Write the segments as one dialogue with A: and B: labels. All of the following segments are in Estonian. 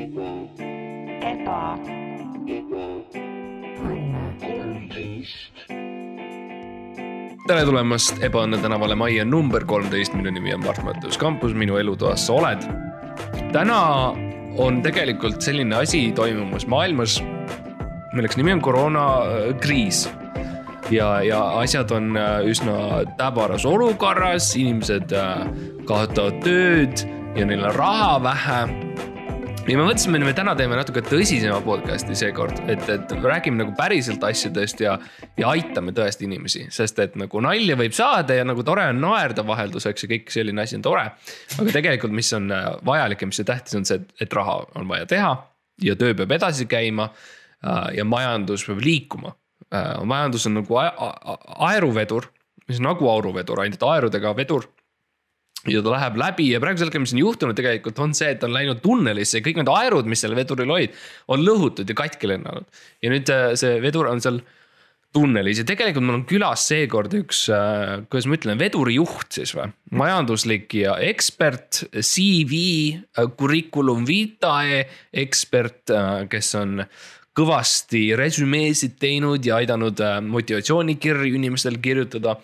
A: eba,
B: tere tulemast Ebaõnne tänavale majja number kolmteist, minu nimi on Mart Mattius Kampus, minu elutoas sa oled. täna on tegelikult selline asi toimumas maailmas, milleks nimi on koroonakriis. ja, ja asjad on äh, üsna täbaras olukorras, inimesed äh, kaotavad tööd ja neil on raha vähe ja me mõtlesime, et me täna teeme natuke tõsisema podcast'i seekord, et, et räägime nagu päriselt asjadest ja, ja aitame tõesti inimesi, sest et nagu nalja võib saada ja nagu tore on naerda vahelduseks ja kõik selline asi on tore. aga tegelikult, mis on äh, vajalik ja mis on tähtis, on see, et, raha on vaja teha ja töö peab edasi käima äh, ja majandus peab liikuma. majandus on nagu aeruvedur, mis on nagu auruvedur, ainult aerudega vedur ja ta läheb läbi ja praegusel hetkel, mis on juhtunud tegelikult on see, et ta on läinud tunnelisse ja kõik need aerud, mis seal veduril olid, on lõhutud ja katki lennanud. ja nüüd äh, see vedur on seal tunnelis ja tegelikult mul on külas seekord üks, kuidas ma ütlen, vedurijuht siis või, majanduslik ja ekspert, CV, curriculum vitae ekspert, kes on kõvasti resümeesid teinud ja aidanud äh, motivatsioonikirju inimestel kirjutada.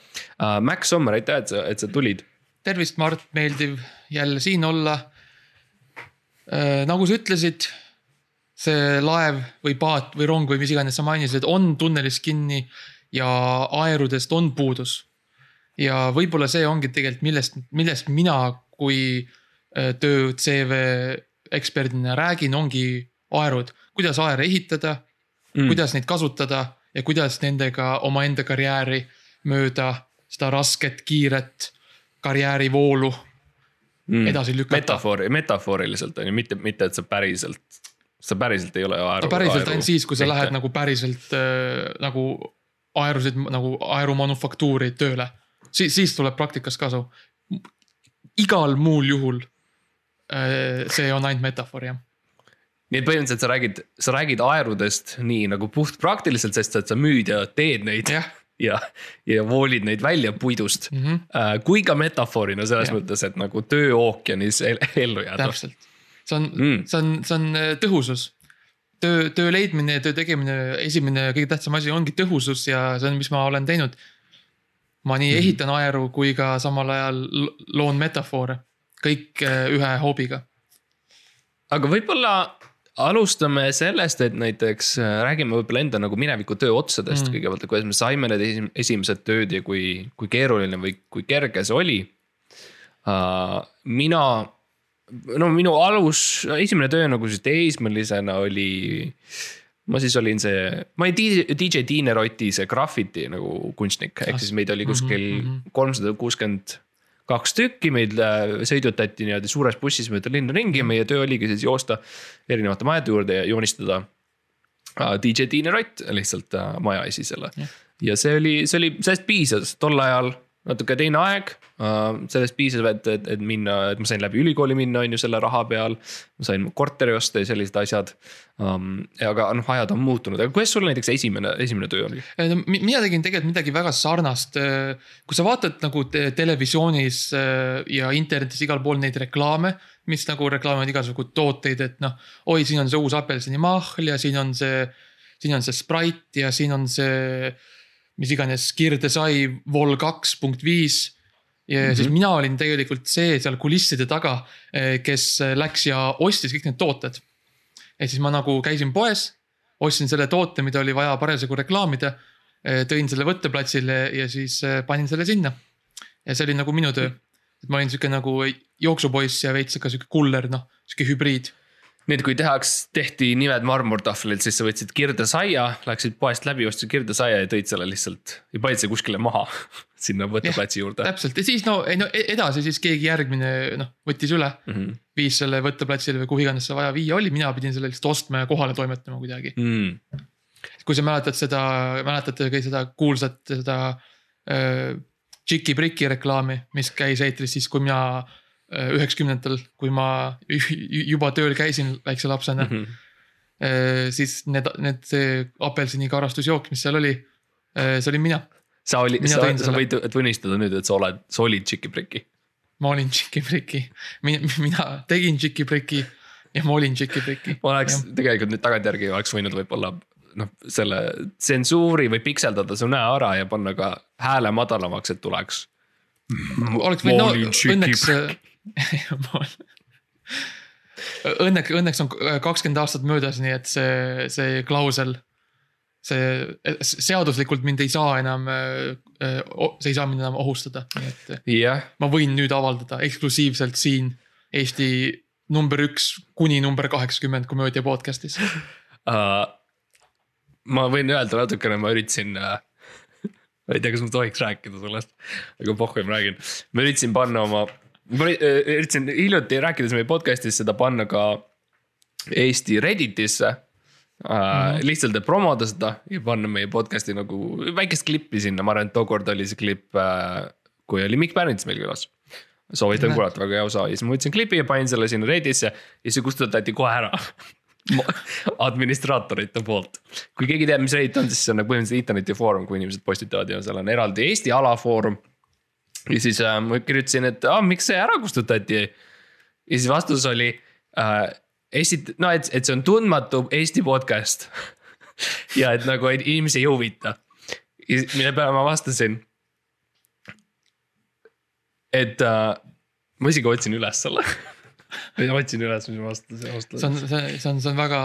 B: Max Sommer, aitäh, et sa, et sa tulid
C: tervist, Mart, meeldiv jälle siin olla. nagu sa ütlesid, see laev või paat või rong või mis iganes sa mainisid, on tunnelis kinni ja aerudest on puudus. ja võib-olla see ongi tegelikult, millest, millest mina kui äh, töö CV eksperdina räägin, ongi aerud, kuidas aere ehitada mm., kuidas neid kasutada ja kuidas nendega omaenda karjääri mööda seda rasket, kiiret karjäärivoolu mm. edasi lükata.
B: metafoori, metafooriliselt on ju, mitte, mitte, et sa päriselt, sa päriselt ei ole aeru.
C: no päriselt ainult siis, kui sa lähed nagu päriselt äh, nagu aerusid nagu aerumanufaktuuri tööle. siis, siis tuleb praktikas kasu. igal muul juhul äh, see on ainult metafoor jah.
B: nii et põhimõtteliselt sa räägid, sa räägid aerudest nii nagu puht praktiliselt, sest et sa müüd ja teed neid
C: jah,
B: ja, ja voolid neid välja puidust mm. -hmm. kui ka metafoorina selles
C: Jah.
B: mõttes, et nagu töö ookeanis el ellu jääda.
C: täpselt. see on
B: Mm.
C: see on, see on äh, tõhusus. töö, töö leidmine ja töö tegemine, esimene kõige tähtsam asi ongi tõhusus ja see on, mis ma olen teinud. ma nii mm. ehitan aeru kui ka samal ajal lo- loon metafoore, kõik äh, ühe hoobiga
B: aga võib-olla alustame sellest, et näiteks äh, räägime võib-olla enda nagu mineviku töö otsadest mm. Kõigepealt, et kuidas me saime need esim- esimesed tööd ja kui, kui keeruline või kui kerge see oli uh,. mina, no minu alus, esimene töö nagu siis teismelisena oli. ma siis olin see, ma olin DJ, DJ Tiine Roti see graffiti nagu kunstnik, ehk siis meid oli kuskil
C: mhm.
B: kolmsada kuuskümmend kaks tükki, meid äh, sõidutati niimoodi suures bussis mööda linna ringi ja meie töö oligi siis joosta erinevate majade juurde ja joonistada äh, DJ Tiine Rott lihtsalt äh, maja esisele
C: Jah..
B: ja see oli, see oli, sellest piisas tol ajal natuke teine aeg uh,, sellest piisas, et, et, et minna, et ma sain läbi ülikooli minna, on ju selle raha peal. ma sain korteri osta ja sellised asjad um,. aga noh, ajad on muutunud, aga kuidas sul näiteks esimene, esimene töö oli?
C: No mi- mina tegin tegelikult midagi väga sarnast. kui sa vaatad nagu te televisioonis äh, ja internetis igal pool neid reklaame, mis nagu reklaamivad igasugu tooteid, et noh, oi, siin on see uus apelsinimahl ja siin on see, siin on see Sprite ja siin on see, mis iganes kirdesai vol kaks punkt viis ja mm -hmm. siis mina olin tegelikult see seal kulisside taga, kes läks ja ostis kõik need tooted. ehk siis ma nagu käisin poes, ostsin selle toote, mida oli vaja parasjagu reklaamida. tõin selle võtteplatsile ja siis eh, panin selle sinna. ja see oli nagu minu töö. et ma olin sihuke nagu jooksupoiss ja veits ka sihuke kuller, noh, sihuke hübriid.
B: Et kui tehaks, tehti nimed marmortahvlilt, siis sa võtsid kirdesaia, läksid poest läbi, ostsid kirdesaia ja tõid selle lihtsalt ja panid selle kuskile maha sinna võtteplatsi juurde.
C: täpselt ja siis no, ei no e- edasi siis keegi järgmine noh, võttis üle,
B: Mm
C: viis selle võtteplatsile või kuhu iganes see vaja viia oli, mina pidin selle lihtsalt ostma ja kohale toimetama kuidagi.
B: -hmm.
C: kui sa mäletad seda, mäletate ka seda kuulsat seda äh, Tšiki-Briki reklaami, mis käis eetris siis, kui mina äh, üheksakümnendatel, kui ma ju- juba tööl käisin väikse lapsena mm. -hmm. siis need, need see apelsinikarastusjook, mis seal oli, see olin mina.
B: sa olid,
C: Mina
B: sa, sa võid tunnistada nüüd, et sa oled, sa olid Tšiki-Priki.
C: ma olin Tšiki-Briki, mina tegin Tšiki-Briki ja ma olin tšiki-peki.
B: ma oleks tegelikult nüüd tagantjärgi oleks võinud võib-olla noh, selle tsensuuri või pikseldada su näo ära ja panna ka hääle madalamaks, et tuleks.
C: oleks võinud, no õnneks. Õnneks, õnneks on kakskümmend aastat möödas, nii et see, see klausel. see seaduslikult mind ei saa enam, see ei saa mind enam ohustada, nii et
B: jah,
C: ma võin nüüd avaldada eksklusiivselt siin Eesti number üks kuni number kaheksakümmend komöödia podcast'is.
B: uh,. ma võin öelda natukene, ma üritasin uh,. ma ei tea, kas ma tohiks rääkida sellest, aga pohhu, ma räägin. ma üritasin panna oma, ma äh, üritasin hiljuti rääkides meie podcast'is seda panna ka Eesti Redditisse uh,. Mm -hmm. lihtsalt, et promoda seda ja panna meie podcast'i nagu väikest klippi sinna, ma arvan, et tookord oli see klipp uh,, kui oli Mikk Pärnits meil külas soovitan kuulata, väga hea osa ja siis ma võtsin klipi ja panin selle sinna Redditisse ja see kustutati kohe ära. administraatorite poolt, kui keegi teab, mis Reddit on, siis see on nagu põhimõtteliselt interneti foorum, kui inimesed postitavad ja seal on eraldi Eesti alafoorum. Ja siis äh, ma kirjutasin, et aa, miks see ära kustutati. ja siis vastus oli äh, esit-, no et, et see on tundmatu Eesti podcast. ja et nagu et inimesi ei huvita. mille peale ma vastasin. et äh, ma isegi otsin üles selle. ma otsin üles, mis ma vastasin,
C: see on, see, see on, see on väga,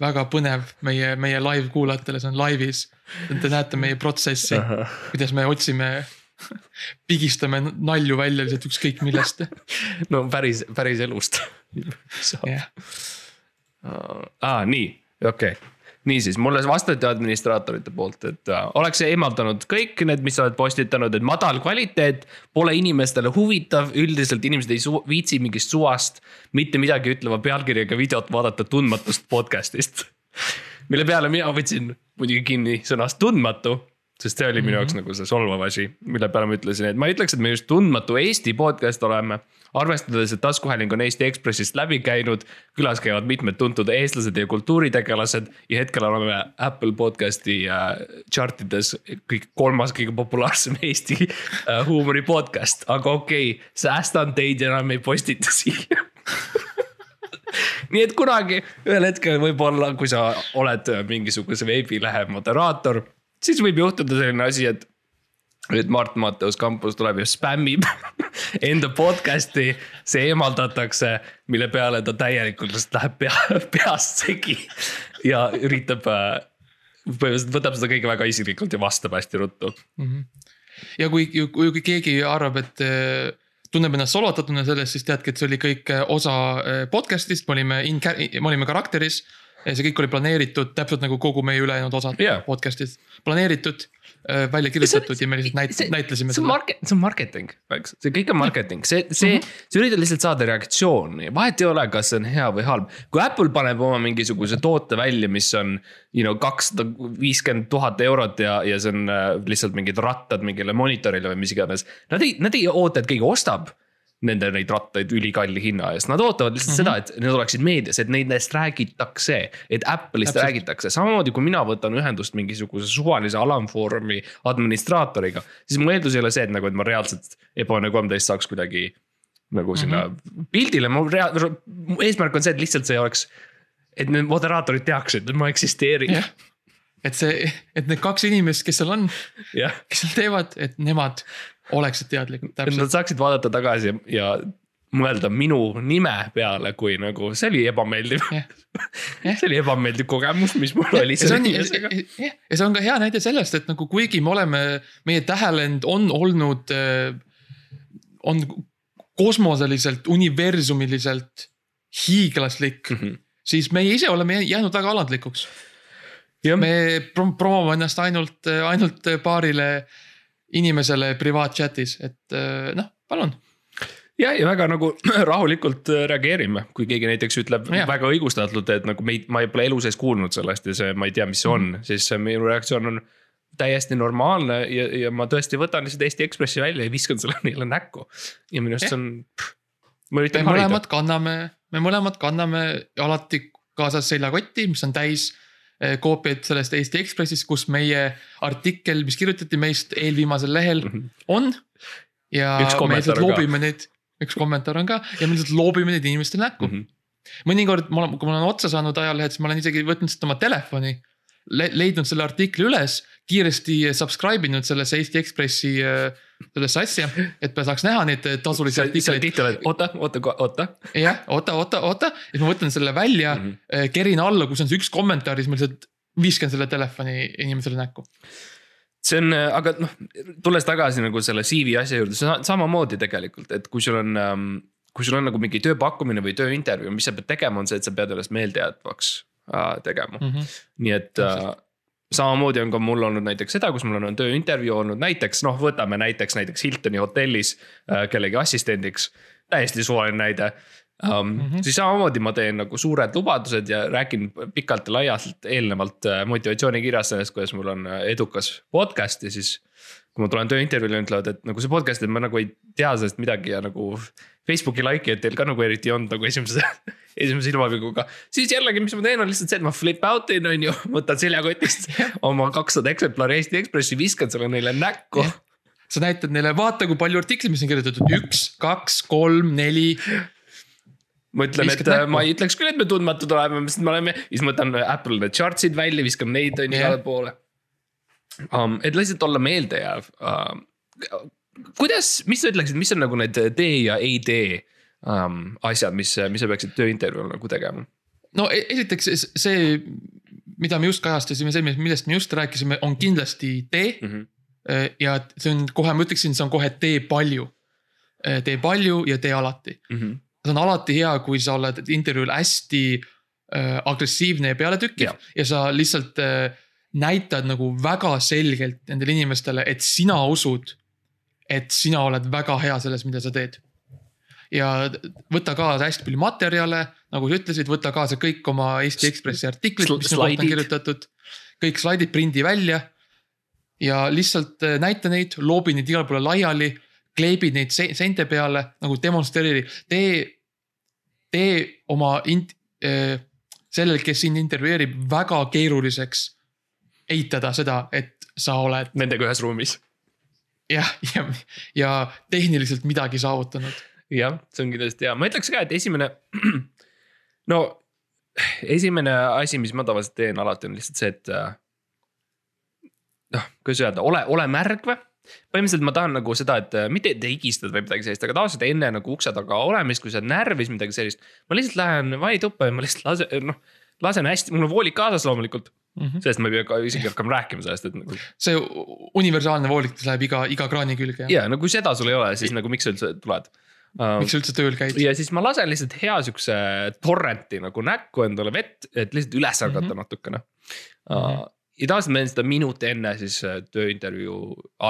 C: väga põnev meie, meie live kuulajatele, see on laivis. Te näete meie protsessi, kuidas me otsime, pigistame nalju välja lihtsalt ükskõik millest.
B: no päris, päris elust.
C: jah,
B: aa, nii, okei okay. niisiis, mulle vastati administraatorite poolt, et äh, oleks eemaldanud kõik need, mis sa oled postitanud, et madal kvaliteet pole inimestele huvitav, üldiselt inimesed ei su- viitsi mingist suvast mitte midagi ütleva pealkirjaga videot vaadata tundmatust podcast'ist. mille peale mina võtsin muidugi kinni sõnast tundmatu, sest see oli minu jaoks nagu see solvav asi, mille peale ma ütlesin, et ma ei ütleks, et me just tundmatu Eesti podcast oleme. arvestades, et taskuhääling on Eesti Ekspressist läbi käinud, külas käivad mitmed tuntud eestlased ja kultuuritegelased ja hetkel oleme Apple podcast'i äh, chart ides kõik kolmas kõige populaarsem Eesti äh, huumori podcast, aga okei okay,, säästan teid ja enam ei postita siia. Nii et kunagi ühel hetkel võib-olla, kui sa oled mingisuguse veebilehe moderaator, siis võib juhtuda selline asi, et. et Mart Matteus Kampus tuleb ja spämmib enda podcast'i, see eemaldatakse, mille peale ta täielikult lihtsalt läheb pea, peast segi ja üritab äh, põhimõtteliselt võtab seda kõike väga isiklikult ja vastab hästi ruttu.
C: ja kui, kui, kui keegi arvab, et eh, tunneb ennast solvatatuna sellest, siis teadki, et see oli kõik eh, osa podcast'ist, me olime in, me olime karakteris. See kõik oli planeeritud täpselt nagu kogu meie ülejäänud osad yeah. podcast'ist, planeeritud, välja kirjutatud ja me lihtsalt näit-, näitlesime
B: see on market, see on marketing, eks, see kõik on marketing, see, see, sa üritad lihtsalt saada reaktsiooni, vahet ei ole, kas see on hea või halb. kui Apple paneb oma mingisuguse toote välja, mis on, you know, kakssada viiskümmend tuhat eurot ja, ja see on äh, lihtsalt mingid rattad mingile monitorile või mis iganes. Nad ei, nad ei oota, et keegi ostab nende neid rattaid ülikalli hinna eest, nad ootavad lihtsalt mm -hmm. seda, et need oleksid meedias, et neid neist räägitakse, et Apple'ist
C: Täpselt.
B: räägitakse, samamoodi kui mina võtan ühendust mingisuguse suvalise alamfoorumi administraatoriga, siis mu eeldus ei ole see, et nagu, et ma reaalselt Ebone kolmteist saaks kuidagi nagu sinna mm -hmm. pildile, mu rea-, eesmärk on see, et lihtsalt see oleks, et need moderaatorid teaksid, et ma eksisteerin
C: jah, et see, et need kaks inimest, kes seal on,
B: jah,
C: kes seal teevad, et nemad oleksid teadlikud täpselt
B: nad. saaksid vaadata tagasi ja, mõelda minu nime peale, kui nagu see oli ebameeldiv
C: Jah. Jah.
B: see oli ebameeldiv kogemus, mis mul oli
C: ja see
B: selle
C: on,
B: inimesega.
C: ja see on ka hea näide sellest, et nagu kuigi me oleme, meie tähelend on olnud, on kosmoseliselt, universumiliselt hiiglaslik mm. -hmm. siis meie ise oleme jää- jäänud väga alandlikuks. me prom- promome ennast ainult, ainult paarile inimesele privaatchatis, et eh, noh, palun.
B: ja, ja väga nagu rahulikult äh, reageerime, kui keegi näiteks ütleb
C: Jah.
B: väga õigustatult, et nagu meid, ma pole elu sees kuulnud sellest ja see, ma ei tea, mis see on mm, -hmm. siis see minu reaktsioon on täiesti normaalne ja, ja ma tõesti võtan lihtsalt Eesti Ekspressi välja ja viskan selle neile näkku. ja minu arust see on,
C: me mõlemad kanname, me mõlemad kanname alati kaasas seljakotti, mis on täis koopiaid sellest Eesti Ekspressist, kus meie artikkel, mis kirjutati meist eelviimasel lehel
B: Mhm.
C: on. ja me lihtsalt loobime neid, üks kommentaar on ka ja me lihtsalt loobime neid inimestele näkku mm.
B: Mhm.
C: mõnikord ma olen, kui ma olen otsa saanud ajalehed, siis ma olen isegi võtnud seda oma telefoni le. leidnud selle artikli üles, kiiresti subscribe inud sellesse Eesti Ekspressi äh, sellesse asja, et ma saaks näha neid äh, tasulisi artikleid.
B: tihti oled, oota, oota, oota.
C: jah, oota, oota, oota, siis ma võtan selle välja mm. -hmm. kerin alla, kus on see üks kommentaar, siis ma lihtsalt viskan selle telefoni inimesele näkku.
B: see on, aga noh, tulles tagasi nagu selle CV asja juurde, see on samamoodi tegelikult, et kui sul on ähm, kui sul on nagu mingi tööpakkumine või tööintervjuu, mis sa pead tegema, on see, et sa pead ennast meeldejätvaks äh, tegema mm. -hmm. nii et äh, samamoodi on ka mul olnud näiteks seda, kus mul on tööintervjuu olnud näiteks noh, võtame näiteks, näiteks Hiltoni hotellis äh, kellegi assistendiks. täiesti suvaline näide um,. Mm -hmm. siis samamoodi ma teen nagu suured lubadused ja räägin pikalt ja laialt eelnevalt äh, motivatsioonikirjas sellest, kuidas mul on äh, edukas podcast ja siis. kui ma tulen tööintervjuule, ütlevad, et nagu see podcast, et ma nagu ei tea sellest midagi ja nagu Facebooki like'ijaid teil ka nagu eriti ei olnud nagu esimese, esimese silmapilguga. siis jällegi, mis ma teen, on lihtsalt see, et ma flip out in on ju, võtan seljakotist oma kakssada eksemplari Eesti Ekspressi, viskan selle neile näkku.
C: sa näitad neile, vaata, kui palju artikleid, mis on kirjutatud, üks, kaks, kolm, neli.
B: ma ütlen, et äh,
C: näkku.
B: ma ei ütleks küll, et me tundmatud oleme, sest me oleme, siis ma võtan Apple need charts'id välja, viskan neid on ju igale poole um,. et lihtsalt olla meeldejääv um,. kuidas, mis sa ütleksid, mis on nagu need tee ja ei tee um, asjad, mis, mis sa peaksid tööintervjuul nagu tegema?
C: no e- esiteks see, mida me just kajastasime, see, millest me just rääkisime, on kindlasti tee
B: Mm -hmm.
C: ja see on kohe, ma ütleksin, see on kohe tee palju. tee palju ja tee alati.
B: Mm -hmm.
C: see on alati hea, kui sa oled intervjuul hästi äh, agressiivne ja pealetükkiv ja. ja sa lihtsalt äh, näitad nagu väga selgelt nendele inimestele, et sina usud, et sina oled väga hea selles, mida sa teed. ja võta kaasa hästi palju materjale, nagu sa ütlesid, võta kaasa kõik oma Eesti Ekspressi artiklid, mis su kohta on kirjutatud. kõik slaidid prindi välja ja lihtsalt äh, näita neid, loobi neid igale poole laiali, kleebi neid se- seinte peale nagu demonstreeri, tee, tee oma int-, sellel, kes sind intervjueerib, väga keeruliseks eitada seda, et sa oled
B: Nendega ühes ruumis.
C: jah, ja, ja tehniliselt midagi saavutanud.
B: jah, see on kindlasti hea, ma ütleks ka, et esimene. no esimene asi, mis ma tavaliselt teen alati on lihtsalt see, et. noh, kuidas öelda, ole, ole märg või? põhimõtteliselt ma tahan nagu seda, et äh, mitte et higistad või midagi sellist, aga tavaliselt enne nagu ukse taga olemist, kui sa oled närvis midagi sellist. ma lihtsalt lähen vaituppa ja ma lihtsalt lasen, noh, lasen hästi, mul on voolid kaasas loomulikult. Sellest ma ei pea ka isegi hakkama rääkima sellest, et nagu.
C: see universaalne voolitus läheb iga, iga kraani külge.
B: ja no kui seda sul ei ole, siis nagu miks sa üldse tuled uh,
C: miks sa üldse tööl käid?
B: ja siis ma lasen lihtsalt hea siukse torrenti nagu näkku endale vett, et lihtsalt üles ärgata mm. -hmm. natukene uh,.
C: Mhm.
B: ja tavaliselt ma teen seda minut enne siis äh, tööintervjuu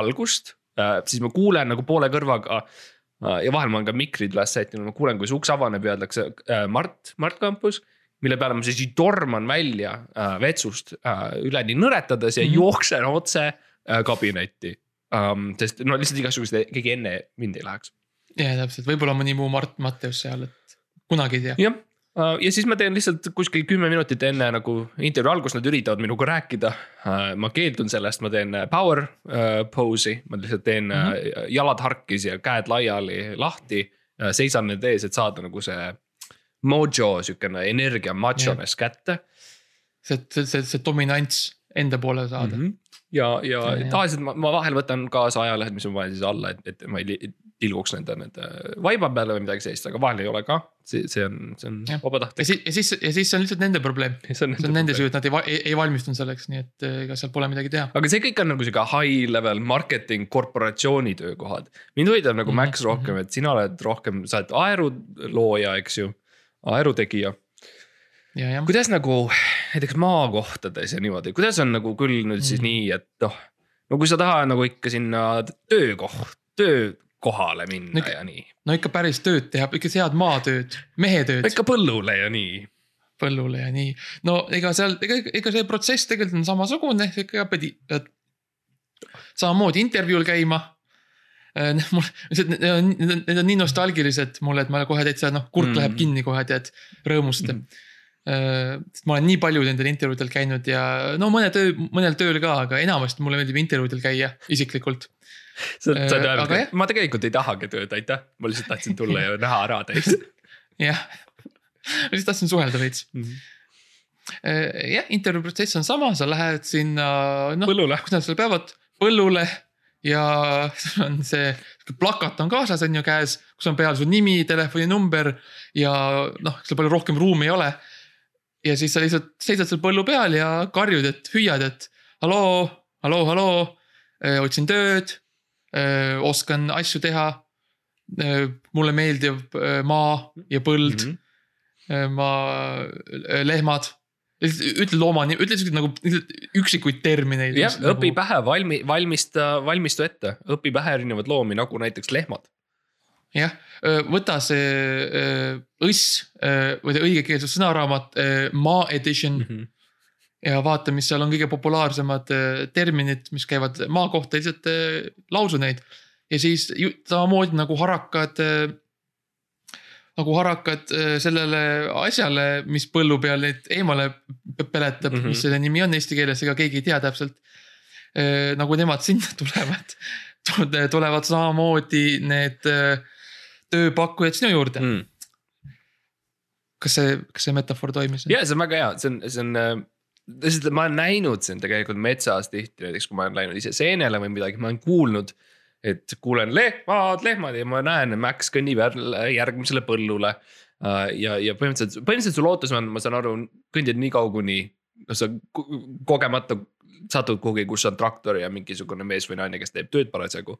B: algust uh,, siis ma kuulen nagu poole kõrvaga uh,. ja vahel ma olen ka mikrid üles sättinud, ma kuulen, kui see uks avaneb ja öeldakse uh, Mart, Mart Kampus. Mille peale ma siis torman välja uh, vetsust uh, üleni nõretades ja mm. -hmm. jooksen otse uh, kabinetti um,. sest no lihtsalt igasugused, keegi enne mind ei läheks
C: ja täpselt, võib-olla mõni muu Mart Matteus seal, et kunagi ei tea.
B: jah, ja siis ma teen lihtsalt kuskil kümme minutit enne nagu intervjuu algust, nad üritavad minuga rääkida. ma keeldun sellest, ma teen äh, power pose'i, ma lihtsalt teen mm -hmm. jalad harkis ja käed laiali lahti. seisan nende ees, et saada nagu see mojo, siukene energia, macho'ness kätte
C: see, see, see, see dominants enda poole saada mm.
B: mm. -hmm. ja, ja
C: Ja,
B: tavaliselt ma, ma vahel võtan kaasa ajalehed, mis on vaja siis alla, et, et ma ei tilguks nende, nende vaiba peale või midagi sellist, aga vahel ei ole ka. see, see on, see on vabatahtlik.
C: ja siis, ja siis see on lihtsalt nende probleem.
B: see on
C: see on nende süü, et nad ei, ei, ei valmistunud selleks, nii et eh, ega seal pole midagi teha.
B: aga see kõik on nagu sihuke high level marketing korporatsiooni töökohad. mind huvitab nagu
C: Mhm,
B: Max rohkem, et sina oled rohkem, sa oled aerulooja, eks ju, aerutegija. kuidas nagu näiteks maakohtades ja niimoodi, kuidas on nagu küll nüüd siis
C: Mhm.
B: nii, et noh. no kui sa tahad nagu ikka sinna töökoht, töökohale minna
C: No ikka-
B: ja nii.
C: no ikka päris tööd teha, ikka head maatööd, mehetööd
B: ikka põllule ja nii.
C: põllule ja nii. no ega seal, ega, ega see protsess tegelikult on samasugune, ikka pead i- pead samamoodi intervjuul käima. mul, need on, need on nii nostalgilised mulle, et ma kohe täitsa noh, kurk
B: Mm.
C: mm. läheb kinni kohe tead, rõõmust mm.. sest ma olen nii palju nendel intervjuudel käinud ja no mõne töö, mõnel tööl ka, aga enamasti mulle meeldib intervjuudel käia isiklikult.
B: sa, sa
C: Äh, aga jah.
B: öelnud, ma tegelikult ei tahagi tööd, aitäh, ma lihtsalt tahtsin tulla ja näha ära teid.
C: jah, ma lihtsalt tahtsin suhelda veits. jah, intervjuu protsess on sama, sa lähed sinna, noh,
B: põllule.
C: kus nad seal peavad, põllule ja sul on see plakat on kaasas, on ju käes, kus on peal su nimi, telefoninumber ja noh, seal palju rohkem ruumi ei ole. ja siis sa lihtsalt seisad seal põllu peal ja karjud, et hüüad, et halloo, halloo, halloo, otsin tööd, oskan asju teha. mulle meeldib maa ja põld mm, -hmm. ma, lehmad. Ütle looma nimi, ütle siukseid nagu üksikuid termineid.
B: jah, õpi pähe, valmi, valmista, valmistu ette, õpi pähe erinevaid loomi, nagu näiteks lehmad.
C: jah, võta see õss või õigekeelsus sõnaraamat, maa edition mm. -hmm. ja vaata, mis seal on kõige populaarsemad terminid, mis käivad maa kohta, lihtsalt lausu neid. ja siis samamoodi nagu harakad, nagu harakad öö, sellele asjale, mis põllu peal neid eemale pe- peletab mm,
B: Mhm.
C: -hmm. mis selle nimi on eesti keeles, ega keegi ei tea täpselt. nagu nemad sinna tulevad, tulevad samamoodi need öö, tööpakkujad sinu juurde mm..
B: Mm.
C: kas see, kas see metafoor toimis?
B: ja see on väga hea, see on, see on äh, lihtsalt ma olen näinud siin tegelikult metsas tihti näiteks, kui ma olen läinud ise seenele või midagi, ma olen kuulnud. Et kuulen lehmad, lehmad ja ma näen, Max kõnnib järgmisele põllule. ja, ja põhimõtteliselt, põhimõtteliselt su lootus on, ma saan aru, kõndida nii kaua, kuni noh, sa ko- kogemata satud kuhugi, kus on traktor ja mingisugune mees või naine, kes teeb tööd parasjagu.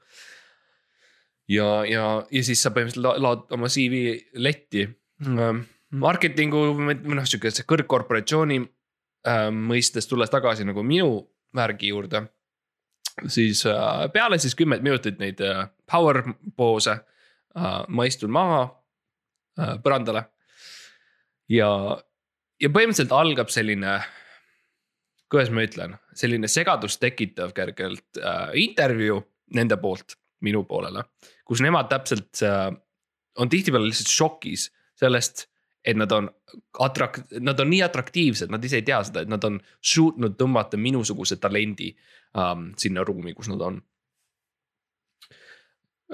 B: ja, ja, ja siis sa põhimõtteliselt la- laod oma CV letti marketingu või noh, sihukese kõrgkorporatsiooni äh, mõistes tulles tagasi nagu minu värgi juurde. Siis äh, peale siis kümmet minutit neid äh, power poose äh, ma istun maha põrandale. ja, ja põhimõtteliselt algab selline, kuidas ma ütlen, selline segadust tekitav kergelt intervjuu nende poolt minu poolele, kus nemad täpselt on tihtipeale lihtsalt šokis sellest, et nad on atrak-, nad on nii atraktiivsed, nad ise ei tea seda, et nad on suutnud tõmmata minusuguse talendi um, sinna ruumi, kus nad on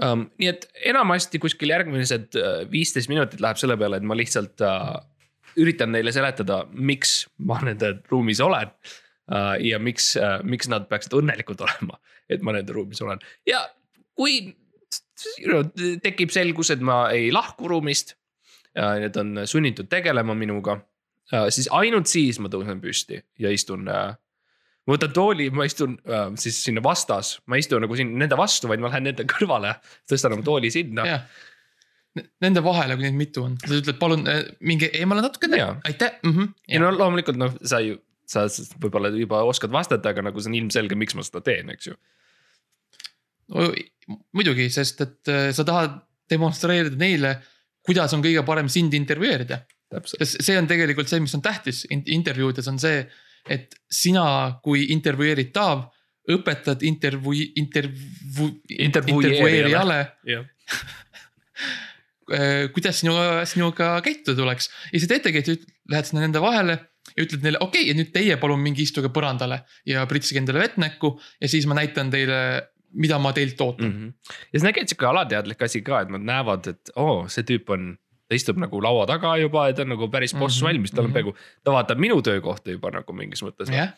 B: um,. nii et enamasti kuskil järgmised äh, viisteist minutit läheb selle peale, et ma lihtsalt uh, üritan neile seletada, miks ma nende ruumis olen uh, ja miks uh,, miks nad peaksid õnnelikud olema, et ma nende ruumis olen ja kui you know, tekib selgus, et ma ei lahku ruumist need on sunnitud tegelema minuga, siis ainult siis ma tõusen püsti ja istun. ma võtan tooli, ma istun äh, siis sinna vastas, ma ei istu nagu siin nende vastu, vaid ma lähen nende kõrvale, tõstan oma tooli sinna.
C: jah. Nende vahele, kui neid mitu on, sa ütled, palun äh, minge eemale natukene aitäh mm. -hmm.
B: ja no loomulikult noh, sa ju, sa võib-olla juba oskad vastata, aga nagu see on ilmselge, miks ma seda teen, eks ju.
C: muidugi, sest et äh, sa tahad demonstreerida neile, kuidas on kõige parem sind intervjueerida. see on tegelikult see, mis on tähtis in- intervjuudes on see, et sina kui intervjueeritav õpetad intervjuu, intervjuu, intervjueerijale,
B: jah.
C: kuidas sinuga, sinuga käituda tuleks. ja siis teetegi, et lähed sinna nende vahele ja ütled neile, okei okay,, ja nüüd teie palun minge istuge põrandale ja pritsige endale vett näkku ja siis ma näitan teile, mida ma teilt ootan mm.
B: mm. -hmm. ja see on tegelikult sihuke alateadlik asi ka, et nad näevad, et oo oh,, see tüüp on, ta istub nagu laua taga juba ja ta on nagu päris boss mm -hmm. valmis, tal on
C: mhm.
B: peaaegu, ta vaatab minu töökohta juba nagu mingis mõttes.
C: jah,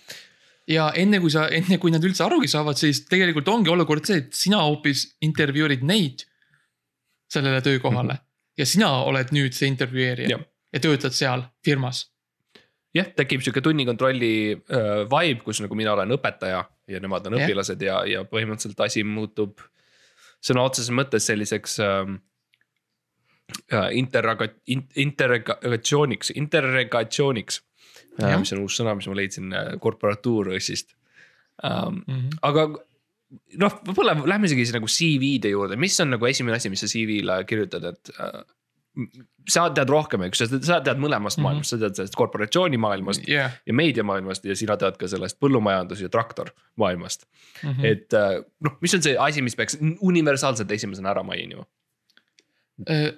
C: ja enne kui sa, enne kui nad üldse arugi saavad, siis tegelikult ongi olukord see, et sina hoopis intervjueerid neid sellele töökohale mm -hmm. ja sina oled nüüd see intervjueerija
B: Jah.
C: ja töötad seal firmas.
B: jah, tekib sihuke tunnikontrolli äh, vibe, kus nagu mina olen õpetaja ja nemad on
C: Jah.
B: õpilased ja, ja põhimõtteliselt asi muutub sõna otseses mõttes selliseks ähm, äh, interroga-, interrogatsiooniks, interrogatsiooniks äh,
C: Jah.
B: mis on uus sõna, mis ma leidsin äh, korporatuurõssist ähm,.
C: Mm -hmm.
B: aga noh, võib-olla lähme isegi nagu CV-de juurde, mis on nagu esimene asi, mis sa CV-le kirjutad, et äh, sa tead rohkem, eks sa, tead mõlemast
C: Mhm.
B: mm -hmm. maailmast, sa tead sellest korporatsiooni maailmast
C: jah,
B: ja meediamaailmast ja sina tead ka sellest põllumajandus ja traktor maailmast mm. -hmm. et äh, noh, mis on see asi, mis peaks universaalselt esimesena ära mainima?
C: Äh,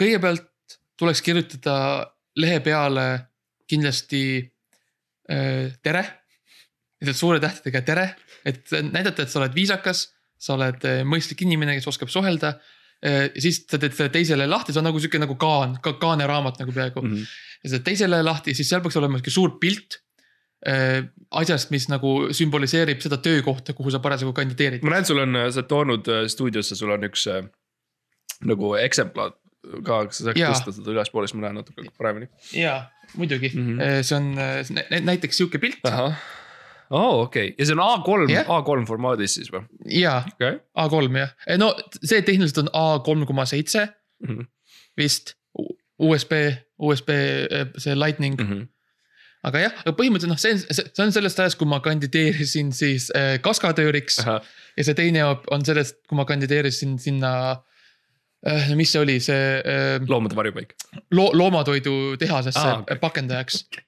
C: kõigepealt tuleks kirjutada lehe peale kindlasti äh, tere. lihtsalt suure tähtedega tere, et näidata, et sa oled viisakas, sa oled mõistlik inimene, kes oskab suhelda. Siis sa teed selle teisele lahti, see on nagu sihuke nagu kaan ka,, kaaneraamat nagu peaaegu mm. -hmm. ja sa teisele lahti, siis seal peaks olema sihuke suur pilt äh, asjast, mis nagu sümboliseerib seda töökohta, kuhu sa parasjagu kandideerid.
B: ma näen, sul on, sa oled toonud äh, stuudiosse, sul on üks äh, nagu eksemplar ka, kas sa saaks tõsta seda ülespoole, siis ma näen natuke paremini.
C: ja, muidugi mm, -hmm. see on näiteks sihuke pilt
B: oo oh,, okei okay., ja see on A3 yeah., A3 formaadis siis või?
C: jaa okay., A3 jah, no see tehniliselt on A kolm koma seitse mhm. vist, USB, USB see lightning mm. -hmm aga jah, põhimõtteliselt noh, see on, see on sellest ajast, kui ma kandideerisin siis äh, kaskadööriks. ja see teine on sellest, kui ma kandideerisin sinna äh,, mis see oli, see äh,.
B: loomade varjupaik
C: lo,. loomatoidu tehasesse ah, okay. pakendajaks okay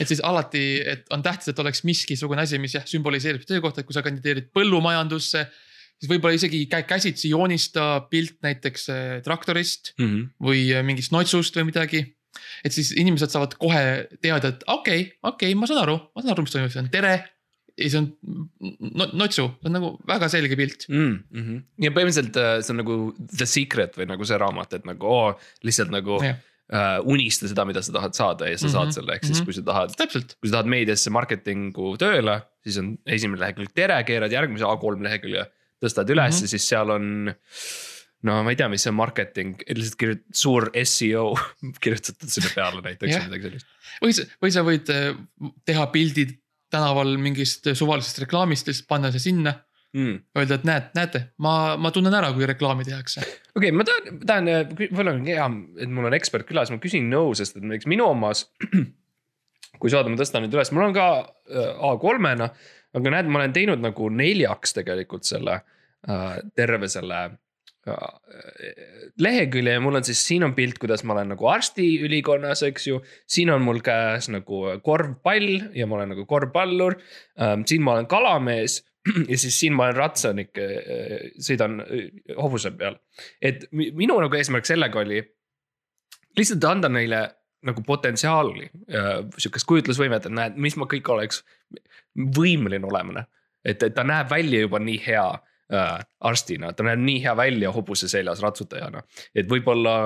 C: et siis alati, et on tähtis, et oleks miskisugune asi, mis jah, sümboliseerib töökohta, et kui sa kandideerid põllumajandusse. siis võib-olla isegi käsitsi joonista pilt näiteks äh, traktorist mm -hmm. või äh, mingist notsust või midagi. et siis inimesed saavad kohe teada, et okei okay,, okei okay,, ma saan aru, ma saan aru, mis toimub, see on tere ja see on notsu, see on nagu väga selge pilt
B: mm. -hmm. ja põhimõtteliselt äh, see on nagu The Secret või nagu see raamat, et nagu oo, lihtsalt nagu ja uh, unista seda, mida sa tahad saada ja sa mm -hmm. saad mhm. selle, ehk siis mm -hmm. kui sa tahad. kui sa tahad meediasse marketing'u tööle, siis on esimene lehekülg tere, keerad järgmise A3 lehekülje, tõstad üles mm -hmm. ja siis seal on. no ma ei tea, mis see on marketing, lihtsalt kirjutad suur seo kirjutatud sinna peale näiteks yeah. midagi sellist.
C: või sa, või sa võid äh, teha pildid tänaval mingist suvalisest reklaamist, lihtsalt panna see sinna mm.. Öelda, et näed, näete, ma, ma tunnen ära, kui reklaami tehakse.
B: okei okay,, ma tahan, tahan, võib-olla on hea, et mul on ekspert külas, ma küsin nõu, sest et näiteks minu omas. kui saada, ma tõstan nüüd üles, mul on ka äh, A3-na, aga näed, ma olen teinud nagu neljaks tegelikult selle äh, terve selle äh, lehekülje ja mul on siis, siin on pilt, kuidas ma olen nagu arstiülikonnas, eks ju. siin on mul käes nagu korvpall ja ma olen nagu korvpallur. Ähm, siin ma olen kalamees ja siis siin ma olen ratsanik, äh, sõidan äh, hobuse peal. et minu nagu eesmärk sellega oli lihtsalt anda neile nagu potentsiaali, sihukest kujutlusvõimet, et näed, mis ma kõik oleks võimeline olema. et, et ta näeb välja juba nii hea äh, arstina, ta näeb nii hea välja hobuse seljas ratsutajana, et võib-olla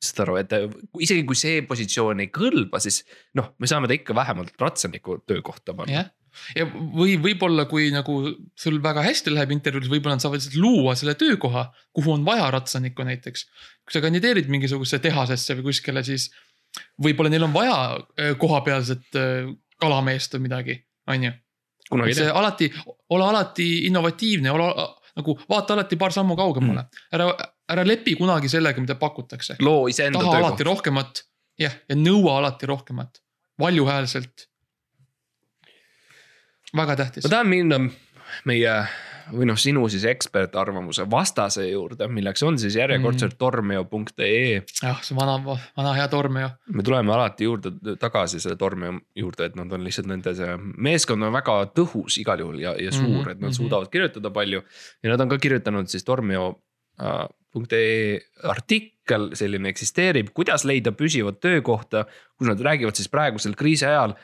B: saad aru, et isegi kui see positsioon ei kõlba, siis noh, me saame ta ikka vähemalt ratsaniku töökohta panna
C: yeah ja või võib-olla, kui nagu sul väga hästi läheb intervjuus, võib-olla nad saavad lihtsalt luua selle töökoha, kuhu on vaja ratsanikku näiteks. kui sa kandideerid mingisugusesse tehasesse või kuskile, siis võib-olla neil on vaja äh, kohapealset äh, kalameest või midagi, on ju. see alati, ole alati innovatiivne, ole nagu vaata alati paar sammu kaugemale mm., ära, ära lepi kunagi sellega, mida pakutakse.
B: loo iseenda
C: töökoht. taha alati rohkemat, jah, ja nõua alati rohkemat, valjuhäälselt väga tähtis.
B: ma tahan minna meie või noh, sinu siis ekspertarvamuse vastase juurde, milleks on siis järjekordselt mm. tormeo.ee.
C: jah, see vana, vana hea Tormeo.
B: me tuleme alati juurde tagasi selle Tormeo juurde, et nad on lihtsalt nende see meeskond on väga tõhus igal juhul ja, ja suur mm, -hmm. et nad mhm. suudavad kirjutada palju. ja nad on ka kirjutanud siis Tormeo äh, artikkel selline eksisteerib, kuidas leida püsivat töökohta, kus nad räägivad siis praegusel kriisi ajal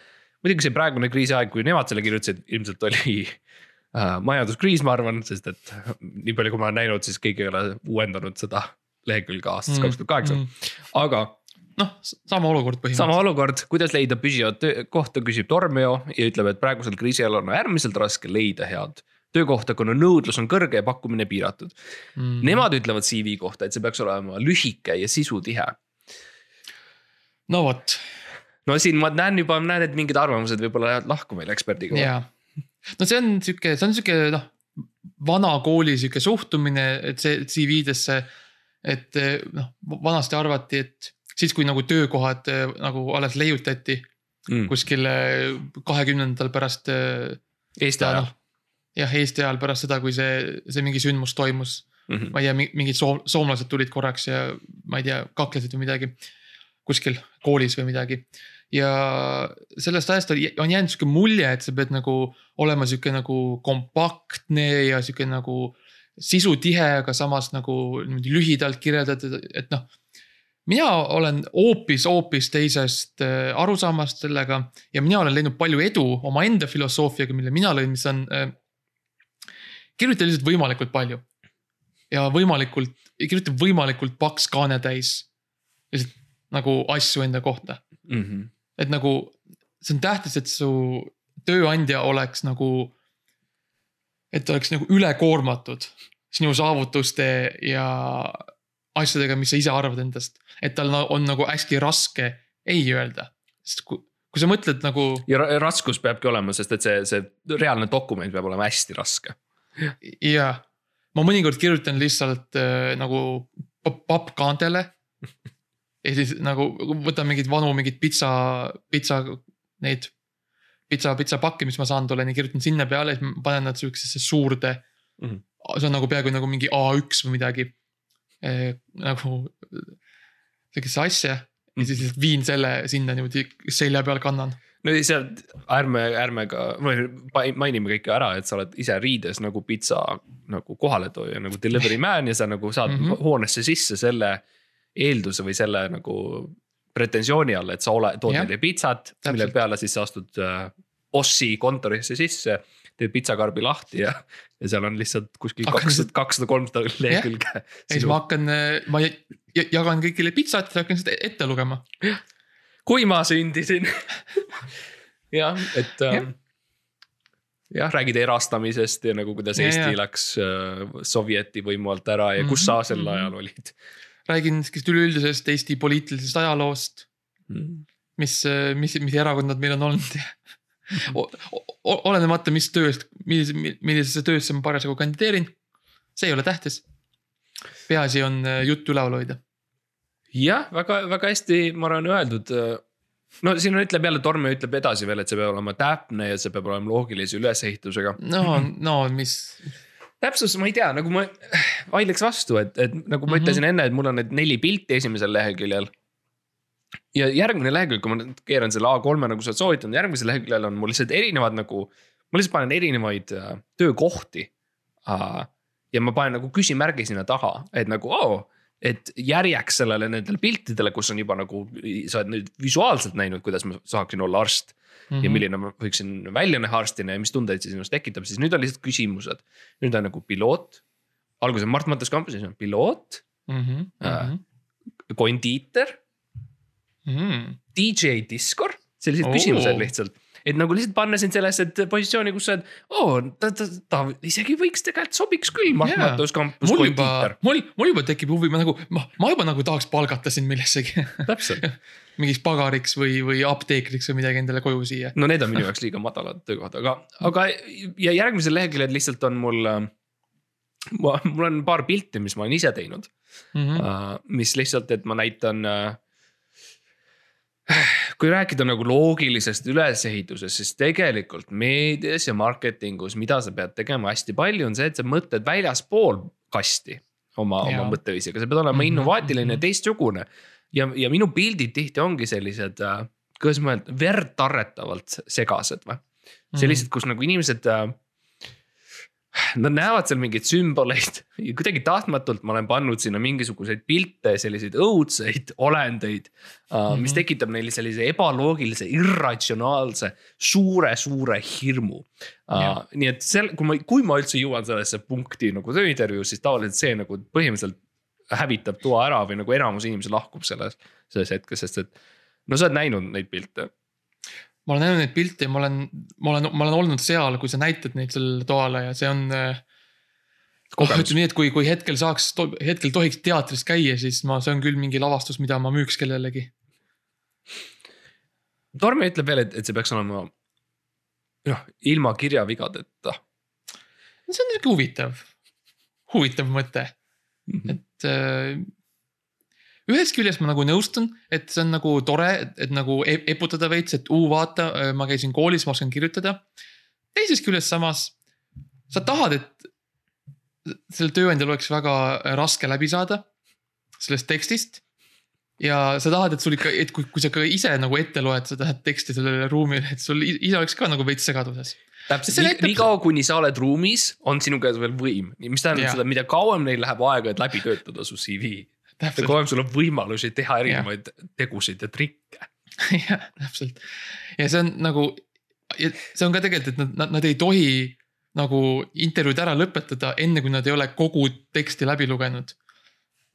B: muidugi see praegune kriisiaeg, kui nemad selle kirjutasid, ilmselt oli äh, majanduskriis, ma arvan, sest et nii palju, kui ma olen näinud, siis keegi ei ole uuendanud seda lehekülge aastast mm, kaks tuhat kaheksa, mm. aga
C: noh, sama olukord põhimõtteliselt.
B: sama olukord, kuidas leida püsivat kohta, küsib Tormeo ja ütleb, et praegusel kriisi ajal on äärmiselt raske leida head töökohta, kuna nõudlus on kõrge ja pakkumine piiratud mm.. Nemad ütlevad CV kohta, et see peaks olema lühike ja sisutihe.
C: no vot,
B: no siin ma näen juba, näen, et mingid arvamused võib-olla lähevad lahku meil eksperdiga.
C: jaa, no see on sihuke, see on sihuke noh, vana kooli sihuke suhtumine, et see CV-desse. et noh, vanasti arvati, et siis, kui nagu töökohad nagu alles leiutati mm. kuskil kahekümnendal pärast.
B: Eesti ajal.
C: jah, Eesti ajal pärast seda, kui see, see mingi sündmus toimus mm. -hmm. ma ei tea, mingid soom-, soomlased tulid korraks ja ma ei tea, kaklesid või midagi kuskil koolis või midagi ja sellest ajast on jäänud sihuke mulje, et sa pead nagu olema sihuke nagu kompaktne ja sihuke nagu sisutihe, aga samas nagu niimoodi lühidalt kirjeldatud, et noh. mina olen hoopis, hoopis teisest äh, arusaamast sellega ja mina olen leidnud palju edu omaenda filosoofiaga, mille mina lõin, mis on äh,. kirjuta lihtsalt võimalikult palju ja võimalikult kirjutab võimalikult paks kaanetäis lihtsalt nagu asju enda kohta
B: mm. -hmm.
C: Et nagu see on tähtis, et su tööandja oleks nagu, et oleks nagu ülekoormatud sinu saavutuste ja asjadega, mis sa ise arvad endast. et tal on nagu hästi raske ei öelda, sest kui, kui sa mõtled nagu
B: ja ra- raskus peabki olema, sest et see, see reaalne dokument peab olema hästi raske.
C: ja ma mõnikord kirjutan lihtsalt äh, nagu pa- pappkaantele. Ja siis nagu võtan mingeid vanu mingeid pitsa, pitsa neid, pitsa, pitsapakke, mis ma saanud olen ja kirjutan sinna peale, siis panen nad siuksesse suurde mm. -hmm. see on nagu peaaegu nagu mingi A1 või midagi eh,. nagu sihukesse asja ja siis lihtsalt viin selle sinna niimoodi selja peal kannan.
B: no ja sealt ärme, ärme ka, mainime kõike ära, et sa oled ise riides nagu pitsa nagu kohaletooja nagu delivery man ja sa nagu saad mm. -hmm. hoonesse sisse selle eelduse või selle nagu pretensiooni all, et sa ole, tood neile pitsat, mille peale siis sa astud äh, bossi kontorisse sisse. teed pitsakarbi lahti ja, ja seal on lihtsalt kuskil kakssada, kakssada, kolmsada lehekülge.
C: ja siis ma hakkan, ma ja- ja- jagan kõigile pitsat ja hakkan seda ette lugema.
B: kui ma sündisin. jah, et
C: Jah.
B: ähm, jah, räägid erastamisest ja nagu kuidas
C: Ja,
B: Eesti
C: ja.
B: läks äh, Sovjeti võimu alt ära ja kus
C: Mhm,
B: sa sel
C: mhm.
B: ajal olid
C: räägin sihukesest üleüldisest Eesti poliitilisest ajaloost,
B: mm.?
C: mis, mis, mis erakonnad meil on olnud olenemata, mis tööst, millise, millisesse töösse ma parasjagu kandideerin. see ei ole tähtis. peaasi on äh, jutt üleval hoida.
B: jah, väga, väga hästi, ma arvan, öeldud. no siin ütleb jälle, Torme ütleb edasi veel, et see peab olema täpne ja see peab olema loogilise ülesehitusega.
C: no, no mis,
B: täpsus, ma ei tea, nagu ma vaidleks vastu, et, et nagu ma
C: Mhm.
B: ütlesin enne, et mul on need neli pilti esimesel leheküljel. ja järgmine lehekülg, kui ma nüüd keeran selle A3-e nagu sa oled soovitanud, järgmisel leheküljel on mul lihtsalt erinevad nagu. ma lihtsalt panen erinevaid äh, töökohti äh,. ja ma panen nagu küsimärgi sinna taha, et nagu oo oh, et järjeks sellele nendele piltidele, kus on juba nagu, sa oled nüüd visuaalselt näinud, kuidas ma saaksin olla arst
C: Mhm.
B: ja milline ma võiksin välja näha arstina ja mis tundeid see sinus tekitab, siis nüüd on lihtsalt küsimused. nüüd on nagu piloot, alguses on Mart Mattas kampuses on piloot,
C: mm.
B: Äh.
C: -hmm.
B: kondiiter,
C: Mm.
B: DJ Discord, sellised oh. küsimused lihtsalt. Et nagu lihtsalt panna sind sellesse positsiooni, kus sa oled, oo, ta, ta, ta isegi võiks tegelikult sobiks küll
C: Jaa.
B: Mattas kampus kondiiter,,
C: mul, mul juba tekib huvi, ma nagu, ma, ma juba nagu tahaks palgata sind millessegi.
B: täpselt.
C: mingiks pagariks või, või apteekriks või midagi endale koju siia.
B: no need on minu jaoks liiga madalad töökohad, aga, aga ja järgmisel leheküljel lihtsalt on mul äh, ma, mul on paar pilti, mis ma olen ise teinud
C: Mm -hmm.
B: uh,, mis lihtsalt, et ma näitan uh,. Kui rääkida nagu loogilisest ülesehitusest, siis tegelikult meedias ja marketingus, mida sa pead tegema hästi palju, on see, et sa mõtled väljaspool kasti oma, oma mõtteviisiga, sa pead olema
C: Mhm,
B: innovaatiline ja
C: mhm.
B: teistsugune. ja, ja minu pildid tihti ongi sellised uh,, kuidas ma ütlen, verdtarretavalt segased või. sellised, kus nagu inimesed äh,. Nad näevad seal mingeid sümboleid ja kuidagi tahtmatult ma olen pannud sinna mingisuguseid pilte, selliseid õudseid olendeid. Mm -hmm. mis
C: Mhm.
B: tekitab neile sellise ebaloogilise, irratsionaalse, suure-suure hirmu uh,
C: Jah..
B: nii et seal, kui ma, kui ma üldse jõuan sellesse punkti nagu tööintervjuus, siis tavaliselt see nagu põhimõtteliselt hävitab toa ära või nagu enamus inimesi lahkub selles, selles hetkes, sest et. no sa oled näinud neid pilte
C: ma olen näinud neid pilte ma olen, ma olen, ma olen olnud seal, kui sa näitad neid sellele toale ja see on. oh,
B: Kogemus.
C: ütleme nii, et kui, kui hetkel saaks, hetkel tohiks teatris käia, siis ma, see on küll mingi lavastus, mida ma müüks kellelegi.
B: Tormi ütleb veel, et, et see peaks olema noh, ilma kirjavigadeta
C: see on sihuke huvitav, huvitav mõte,
B: mm. -hmm.
C: et äh,. Ühest küljest ma nagu nõustun, et see on nagu tore, et nagu e- eputada veits, et uu vaata, ma käisin koolis, ma oskan kirjutada. teisest küljest samas sa tahad, et sellel tööandjal oleks väga raske läbi saada sellest tekstist. ja sa tahad, et sul ikka, et kui, kui sa ka ise nagu ette loed seda teksti sellele ruumile, et sul ise oleks ka nagu veits segaduses.
B: täpselt, nii, nii kaua, kuni sa oled ruumis, on sinu käes veel võim, mis tähendab
C: Jaa.
B: seda, mida kauem neil läheb aega, et läbi töötada su CV.
C: täpselt,
B: kauem sul on võimalusi teha erinevaid tegusid ja trikke.
C: jah, täpselt ja see on nagu, see on ka tegelikult, et nad, nad, nad ei tohi nagu intervjuud ära lõpetada, enne kui nad ei ole kogu teksti läbi lugenud.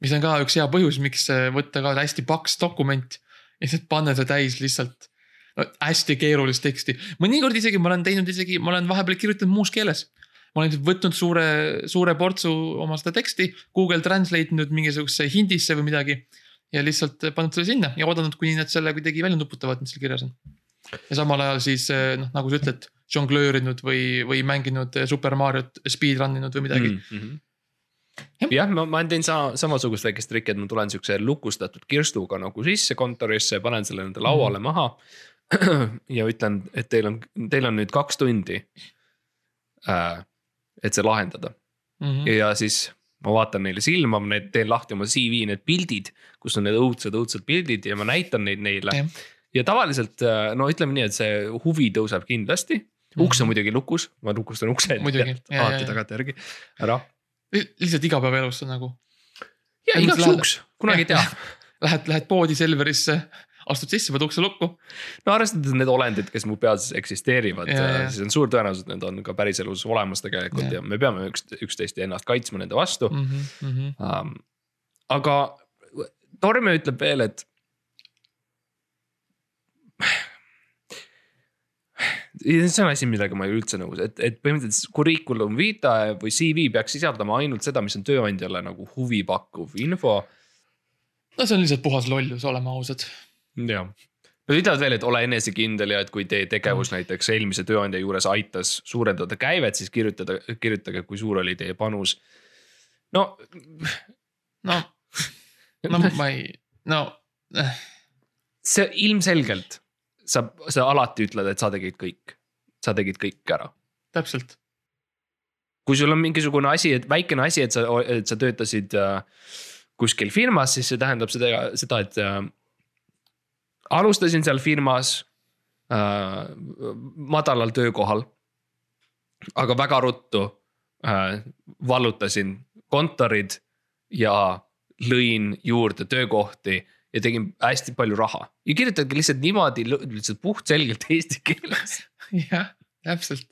C: mis on ka üks hea põhjus, miks äh, võtta ka hästi paks dokument ja lihtsalt panna see täis lihtsalt no, hästi keerulist teksti. mõnikord isegi ma olen teinud isegi, ma olen vahepeal kirjutanud muus keeles. Ma olen võtnud suure, suure portsu oma seda teksti, Google Translate inud mingisugusesse hindisse või midagi ja lihtsalt pannud selle sinna ja oodanud, kuni nad selle kuidagi välja nuputavad, mis seal kirjas on. ja samal ajal siis eh, noh, nagu sa ütled, žonglöörinud või, või mänginud eh, Super Mario't, speedrun inud või midagi mm.
B: mm. -hmm. jah, ma, ma teen sama, samasugust väikest trikki, et ma tulen siukse lukustatud kirstuga nagu sisse kontorisse, panen selle nende lauale mm maha. ja ütlen, et teil on, teil on nüüd kaks tundi äh,. Et see lahendada
C: mm. -hmm.
B: ja siis ma vaatan neile silma, ma need teen lahti oma CV need pildid, kus on need õudsed, õudsed pildid ja ma näitan neid neile
C: Jah.
B: ja tavaliselt no ütleme nii, et see huvi tõuseb kindlasti. uks on muidugi lukus, ma lukustan ukse alati tagantjärgi ära.
C: lihtsalt igapäevaelus nagu,
B: ja igaks juhuks, kunagi ei tea.
C: lähed, lähed poodi Selverisse, astud sisse, paned ukse lukku.
B: no arvestades need olendid, kes mu peas eksisteerivad siis on suur tõenäosus, et need on ka päriselus olemas tegelikult
C: Ja.
B: ja me peame üks, üksteist ja ennast kaitsma nende vastu
C: Mm -hmm, mm -hmm.
B: um,. aga Torme ütleb veel, et. see on asi, millega ma ei ole üldse nõus, et, et põhimõtteliselt curriculum vitae või CV peaks sisaldama ainult seda, mis on tööandjale nagu huvipakkuv info.
C: no see on lihtsalt puhas lollus, oleme ausad.
B: jah, nad ütlevad veel, et ole enesekindel ja et kui teie tegevus
C: Mm.
B: näiteks eelmise tööandja juures aitas suurendada käivet, siis kirjutada, kirjutage, kui suur oli teie panus. no
C: no, no ma ei, no eh,
B: see ilmselgelt, sa, sa alati ütled, et sa tegid kõik, sa tegid kõik ära.
C: täpselt.
B: kui sul on mingisugune asi, et väikene asi, et sa, et sa töötasid äh, kuskil firmas, siis see tähendab seda, seda, et äh, alustasin seal firmas äh, madalal töökohal. aga väga ruttu äh, vallutasin kontorid ja lõin juurde töökohti ja tegin hästi palju raha ja kirjutadki lihtsalt niimoodi lihtsalt puhtselgelt eesti keeles
C: jah, täpselt.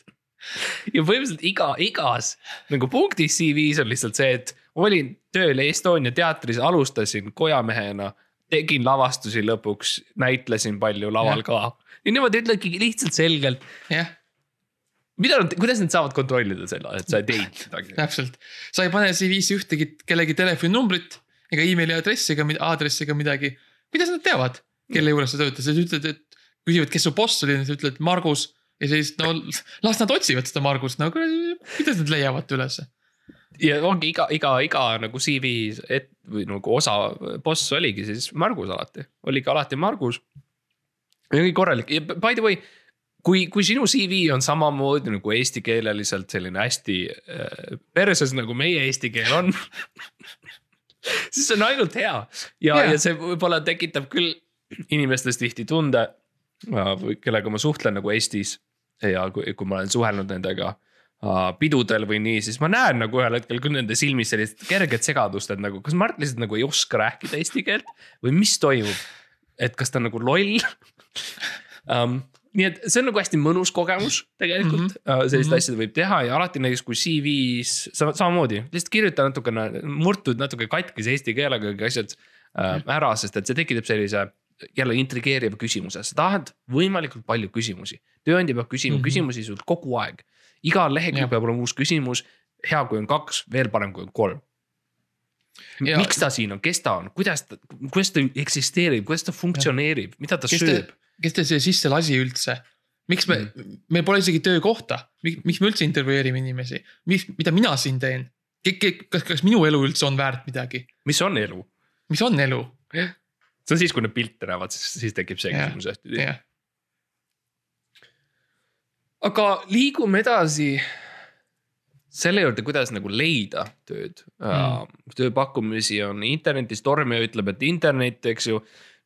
B: ja põhimõtteliselt iga, igas nagu punktis CV-s on lihtsalt see, et olin tööl Estonia teatris, alustasin kojamehena. Tegin lavastusi lõpuks, näitlesin palju laval
C: Jah.
B: ka ja niimoodi ütledki lihtsalt selgelt,
C: jah,
B: mida nad, kuidas nad saavad kontrollida seda, et sa ei teinud midagi.
C: täpselt. sa ei pane CV-sse ühtegi kellegi telefoninumbrit ega emaili aadressi ega, aadressi ega midagi. kuidas nad teavad, kelle juures sa töötad, sa ütled, et küsivad, kes su boss oli, sa ütled Margus ja siis no las nad otsivad seda Margust, no kuidas nad leiavad ülesse.
B: Ja ongi iga, iga, iga nagu CV et või nagu osa boss oligi siis Margus alati, oligi alati Margus. ja kõik korralik ja by the way, kui, kui sinu CV on samamoodi nagu eestikeeleliselt selline hästi äh, perses nagu meie eesti keel on. siis see on ainult hea ja yeah., ja see võib-olla tekitab küll inimestes tihti tunde, kellega ma suhtlen nagu Eestis ja kui, kui ma olen suhelnud nendega pidudel või nii, siis ma näen nagu ühel hetkel küll nende silmis sellist kerget segadust, et nagu kas Mart lihtsalt nagu ei oska rääkida eesti keelt või mis toimub. et kas ta on nagu loll um. nii et see on nagu hästi mõnus kogemus tegelikult mm, -hmm. sellist mm
C: Mhm.
B: -hmm. asja võib teha ja alati näiteks kui CV-s sa, samamoodi lihtsalt kirjuta natukene murtud natuke katkise eesti keelega kõik asjad uh, ära, sest et see tekitab sellise jälle intrigeeriva küsimuse, sa tahad võimalikult palju küsimusi. tööandja peab küsima mm
C: Mhm.
B: -hmm. küsimusi sult kogu aeg. Igal leheküljel peab olema uus küsimus. hea, kui on kaks, veel parem, kui on kolm.
C: Ja-
B: miks ta siin on, kes ta on, kuidas ta, kuidas ta eksisteerib, kuidas ta funktsioneerib, mida ta
C: kes
B: sööb
C: kes te siia sisse lasi üldse? miks me
B: Mm.
C: meil pole isegi töökohta, miks me üldse intervjueerime inimesi, mis, mida mina siin teen? kas, kas minu elu üldse on väärt midagi,
B: mis on elu?
C: mis on elu?
B: see on siis, kui nad pilte näevad, siis, siis tekib see küsimus hästi.
C: jah,
B: aga liigume edasi selle juurde, kuidas nagu leida tööd mm.. tööpakkumisi on internetis, Tormio ütleb, et internet, eks ju.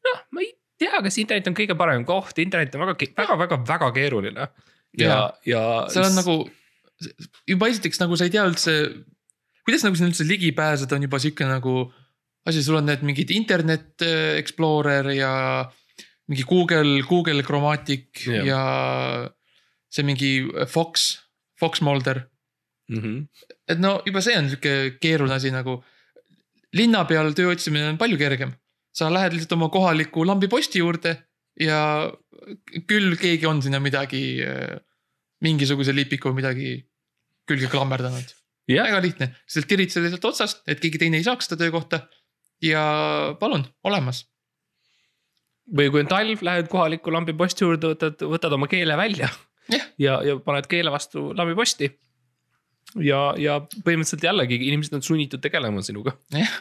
B: noh, ma ei tea, kas internet on kõige parem koht, internet on väga, väga, väga, väga keeruline. ja ja.
C: seal on nagu juba esiteks nagu sa ei tea üldse, kuidas nagu sinna üldse ligi pääseda, on juba sihuke nagu asi, sul on need mingid internet äh, explorer ja mingi Google, Google Chromatic ja, ja see mingi Fox, Fox Mulder
B: mm. -hmm.
C: et no juba see on sihuke keeruline asi nagu. linna peal töö otsimine on palju kergem. sa lähed lihtsalt oma kohaliku lambiposti juurde ja küll keegi on sinna midagi, mingisuguse lipiku või midagi külge klammerdanud.
B: jah,
C: väga lihtne, lihtsalt tirid selle sealt otsast, et keegi teine ei saaks seda töökohta. ja palun, olemas.
B: või kui on talv, lähed kohaliku lambiposti juurde, võtad, võtad oma keele välja
C: Jah.
B: ja, ja paned keele vastu lambiposti. ja, ja põhimõtteliselt jällegi inimesed on sunnitud tegelema sinuga.
C: jah,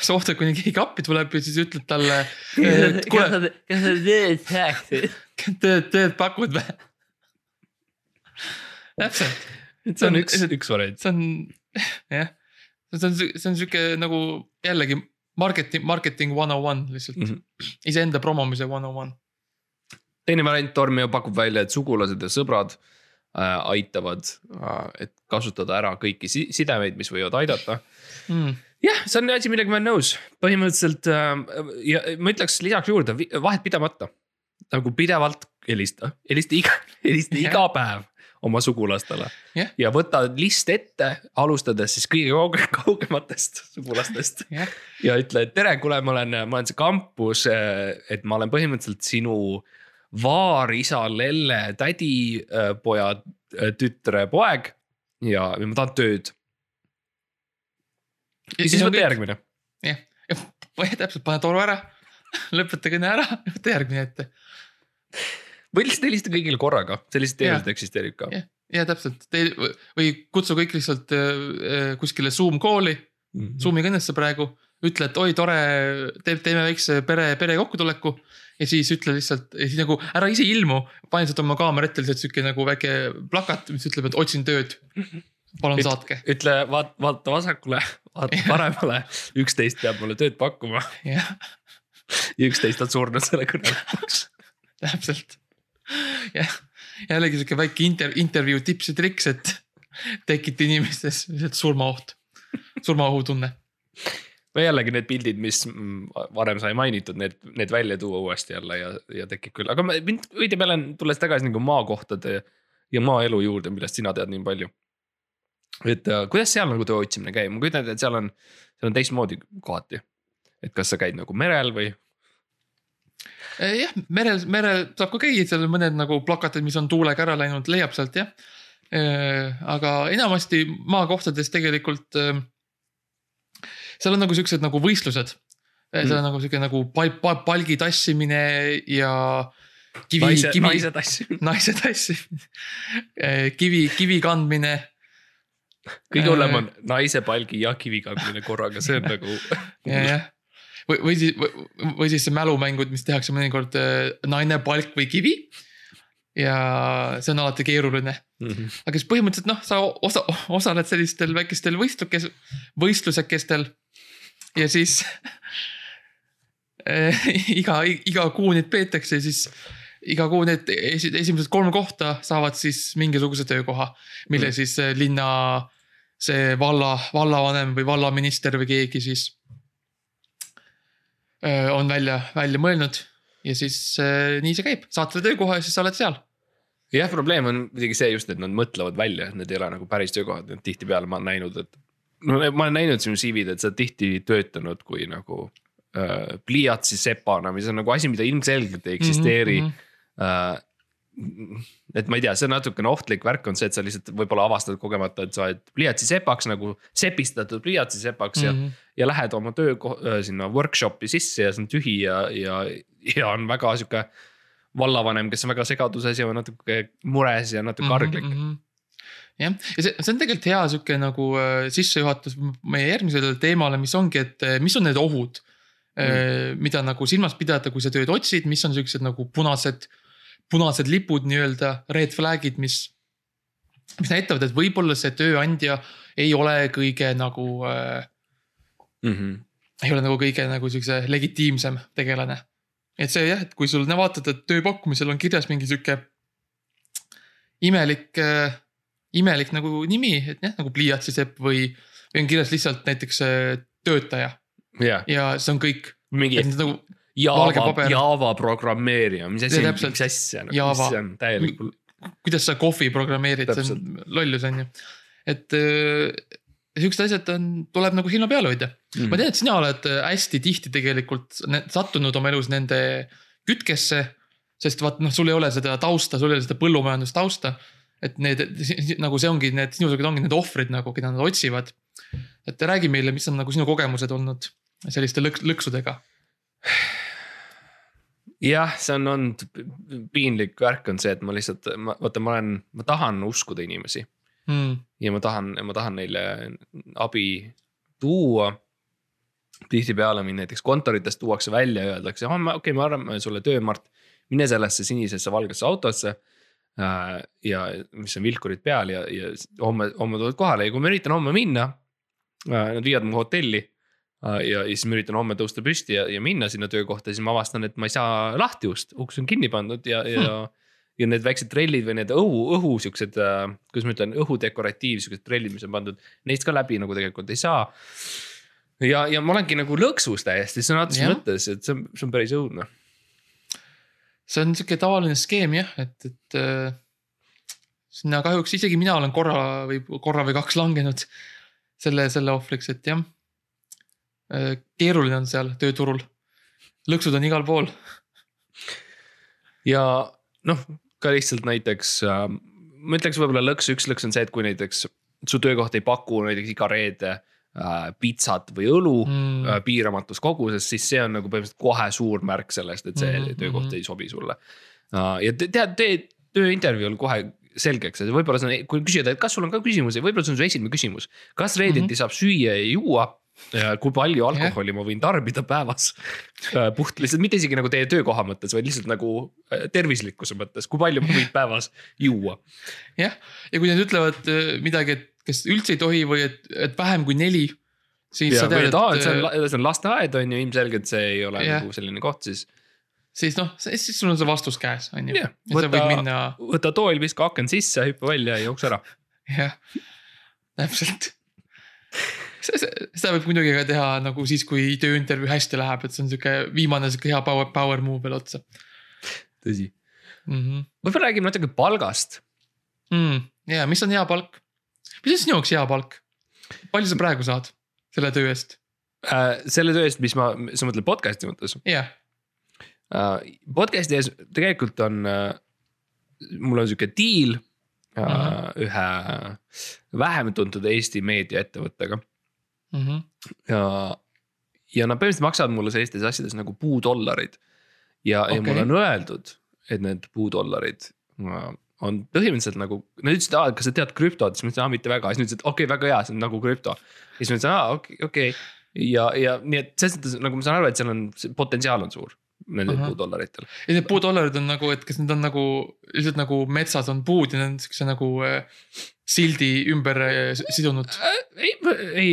C: sa ootad, kuni keegi appi tuleb ja siis ütled talle, kuule,
B: kas sa teed saaksid?
C: tööd, tööd pakud või? täpselt,
B: see on üks, üks variant.
C: see on jah, see on, see on sihuke nagu jällegi marketing, marketing one on one lihtsalt mm. -hmm., iseenda promomise one on one.
B: Teine variant, Tormio pakub välja, et sugulased ja sõbrad äh, aitavad äh,, et kasutada ära kõiki si sidemeid, mis võivad aidata.
C: Mm.
B: jah, see on asi, millega ma olen nõus, põhimõtteliselt äh, ja ma ütleks lisaks juurde vahet pidamata. nagu pidevalt helista, helista iga, helista
C: Jah.
B: iga päev oma sugulastele
C: Jah.
B: ja võta list ette, alustades siis kõige kauge- kaugematest sugulastest
C: jah,
B: ja ütle, et tere, kuule, ma olen, ma olen see kampus, et ma olen põhimõtteliselt sinu vaarisa, lelle, tädi, poja, tütre poeg ja ma tahan tööd. ja siis võta. järgmine.
C: jah, täpselt, pane toru ära, lõpeta kõne ära, võta järgmine ette.
B: või lihtsalt helista kõigile korraga, sellised teenused eksisteerib ka.
C: Ja täpselt, või kutsu kõik lihtsalt äh, kuskile Zoom kooli,
B: Mhm.
C: Zoomi kõnesse praegu, ütle, et oi, tore, teeme väikse pere, pere kokkutuleku. Ja siis ütle lihtsalt, siis nagu ära ise ilmu, pane lihtsalt oma kaamera ette lihtsalt sihuke nagu väike plakat, mis ütleb, et otsin tööd. palun
B: Üt-
C: saatke,
B: ütle, vaata, vaata vasakule, vaata paremale, üksteist peab mulle tööd pakkuma üksteist on surnud selle kõne lõpuks.
C: täpselt. jah, jällegi sihuke väike inter-, intervjuu tips ja triks, et tekita inimestes lihtsalt surmaoht, surmaohutunne.
B: Või jällegi need pildid, mis mm, varem sai mainitud, need, need välja tuua uuesti jälle ja, ja tekib küll, aga mind veidi peale tulles tagasi nagu maakohtade ja maaelu juurde, millest sina tead nii palju. et äh, kuidas seal nagu töö otsimine käib, ma kujutan ette, et seal on, seal on teistmoodi kohati. et kas sa käid nagu merel või?
C: Eh, jah, merel, merel saab ka käia, seal on mõned nagu plakatid, mis on tuulega ära läinud, leiab sealt jah. aga enamasti maakohtades tegelikult. Seal on nagu siuksed nagu võistlused. seal on nagu siuke nagu pal-, pal-, palgi tassimine ja kivi,
B: naise,
C: kivi,
B: naise tassimine.
C: naise tassimine, kivi, kivi kandmine.
B: kõige hullem on naise palgi ja kivi kandmine korraga, see on nagu.
C: ja, jah. või, või siis, või siis see mälumängud, mis tehakse mõnikord äh, naine, palk või kivi. ja see on alati keeruline,
B: Mhm.
C: aga siis põhimõtteliselt noh, sa osa, osaled sellistel väikestel võistlukes, võistlusekestel ja siis äh, iga, iga kuu neid peetakse ja siis iga kuu need esi- esimesed kolm kohta saavad siis mingisuguse töökoha, mille
B: Mm.
C: siis äh, linna see valla, vallavanem või vallaminister või keegi siis öö, on välja, välja mõelnud ja siis äh, nii see käib, saad selle töökoha ja siis sa oled seal.
B: jah, probleem on muidugi see just, et nad mõtlevad välja, et need ei ole nagu päris töökohad, et tihtipeale ma olen näinud, et. No ma olen näinud sinu CV-d, et sa oled tihti töötanud kui nagu äh, pliiatsi sepana, mis on nagu asi, mida ilmselgelt ei eksisteeri mm.
C: -hmm.
B: -hmm. äh, et ma ei tea, see on natukene ohtlik värk on see, et sa lihtsalt võib-olla avastad kogemata, et sa oled pliiatsi sepaks nagu sepistatud pliiatsi sepaks mm -hmm.
C: Mhm.
B: ja, ja lähed oma töö sinna workshop'i sisse ja see on tühi ja, ja, ja on väga sihuke vallavanem, kes on väga segaduses ja natuke mures ja natuke karglik mm. -hmm.
C: jah, ja see, see on tegelikult hea sihuke nagu äh, sissejuhatus meie järgmisele teemale, mis ongi, et äh, mis on need ohud mm.. mida nagu silmas pidada, kui sa tööd otsid, mis on siuksed nagu punased, punased lipud nii-öelda, red flag'id, mis. mis näitavad, et võib-olla see tööandja ei ole kõige nagu äh,,
B: Mm -hmm.
C: ei ole nagu kõige nagu siukse legitiimsem tegelane. et see jah, et kui sul vaatad, et tööpakkumisel on kirjas mingi sihuke imelik äh,, imelik nagu nimi, et jah, nagu pliiatsisepp või, või on kirjas lihtsalt näiteks äh, töötaja
B: jah,
C: ja see on kõik.
B: mingi
C: nagu
B: Java. Java programmeerija, mis asi mis asja,
C: Java.
B: mis see on täielikult.
C: kuidas sa kohvi programmeerid, see on lollus on ju. et, siuksed asjad on, tuleb nagu silma peal hoida mm..
B: Mhm.
C: ma tean, et sina oled äh, hästi tihti tegelikult sattunud oma elus nende kütkesse. sest vaat noh, sul ei ole seda tausta, sul ei ole seda põllumajandustausta. Et need nagu see ongi need sinusugused ongi need ohvrid nagu, keda nad otsivad. et räägi meile, mis on nagu sinu kogemused olnud selliste lõks, lõksudega
B: jah, see on olnud piinlik värk on see, et ma lihtsalt, ma vaata, ma olen, ma tahan uskuda inimesi
C: mm..
B: ja ma tahan, ma tahan neile abi tuua. tihtipeale mind näiteks kontoritest tuuakse välja ja öeldakse, okei okay,, me anname sulle töö, Mart. mine sellesse sinisesse valgesse autosse. Ja mis on vilkurid peal ja, ja homme, homme tuled kohale ja kui ma üritan homme minna. Nad viivad mu hotelli ja, ja siis ma üritan homme tõusta püsti ja, ja minna sinna töökohta, siis ma avastan, et ma ei saa lahti ust, uks on kinni pandud ja, ja hmm ja need väiksed trellid või need õhu, õhu siuksed äh,, kuidas ma ütlen, õhudekoratiiv siuksed trellid, mis on pandud, neist ka läbi nagu tegelikult ei saa. ja, ja ma olengi nagu lõksus täiesti sõna otseses mõttes, et see on, see on päris õudne.
C: See on sihuke tavaline skeem jah, et, et äh, sinna kahjuks isegi mina olen korra või korra või kaks langenud selle, selle ohvriks, et jah. keeruline on seal tööturul, lõksud on igal pool.
B: ja noh, ka lihtsalt näiteks äh, ma ütleks võib-olla lõks, üks lõks on see, et kui näiteks su töökoht ei paku näiteks iga reede äh, pitsat või õlu
C: Mm.
B: äh, piiramatus koguses, siis see on nagu põhimõtteliselt kohe suur märk sellest, et see
C: Mhm,
B: töökoht
C: mhm.
B: ei sobi sulle uh,. ja te- tead, tee tööintervjuul kohe selgeks, et võib-olla see on, kui küsida, et kas sul on ka küsimusi, võib-olla see on su esimene küsimus. kas reedeti mm. -hmm. saab süüa ja juua? kui palju alkoholi ma võin tarbida päevas? puht lihtsalt mitte isegi nagu teie töökoha mõttes, vaid lihtsalt nagu äh, tervislikkuse mõttes, kui palju ma võin päevas juua?
C: jah, ja kui nad ütlevad äh, midagi, et kas üldse ei tohi või et, et vähem kui neli, siis
B: ja
C: sa tead,
B: et aa, et see on, see on lasteaed on ju, ilmselgelt see ei ole
C: Jah.
B: nagu selline koht siis.
C: siis noh, siis sul on see vastus käes, on ju. Ja
B: võta-
C: minna,
B: võta tool, viska aken sisse, hüppa välja ja jookse ära.
C: jah, täpselt. seda võib muidugi ka teha nagu siis, kui tööintervjuu hästi läheb, et see on sihuke viimane sihuke hea power, power move veel otsa
B: tõsi.
C: mm. -hmm.
B: võib-olla räägime natuke palgast.
C: Mm, ja mis on hea palk? Mis on sinu jaoks hea palk? palju sa praegu saad selle töö eest?
B: äh, selle töö eest, mis ma, sa mõtled podcast'i mõttes
C: jah,
B: äh,. podcast'i ees tegelikult on äh,, mul on sihuke diil äh,
C: Ahah.
B: ühe vähem tuntud Eesti meediaettevõttega
C: Mhm.
B: ja, ja nad põhimõtteliselt maksavad mulle sellistes asjades nagu puudollarid. ja okay., ja mulle on öeldud, et need puudollarid on põhimõtteliselt nagu, nad ütlesid, aa, kas sa tead krüptot, siis ma ütlesin, aa mitte väga, siis nad ütlesid, okei okay,, väga hea, see on nagu krüpto. siis ma ütlesin, aa okei okay,, okei okay. ja, ja nii et selles mõttes nagu ma saan aru, et seal on, see potentsiaal on suur nendel puudollaritel.
C: ja need puudollarid on nagu, et kas need on nagu lihtsalt nagu metsas on puud ja need on siukse nagu äh, sildi ümber äh, sidunud.
B: ei, ei,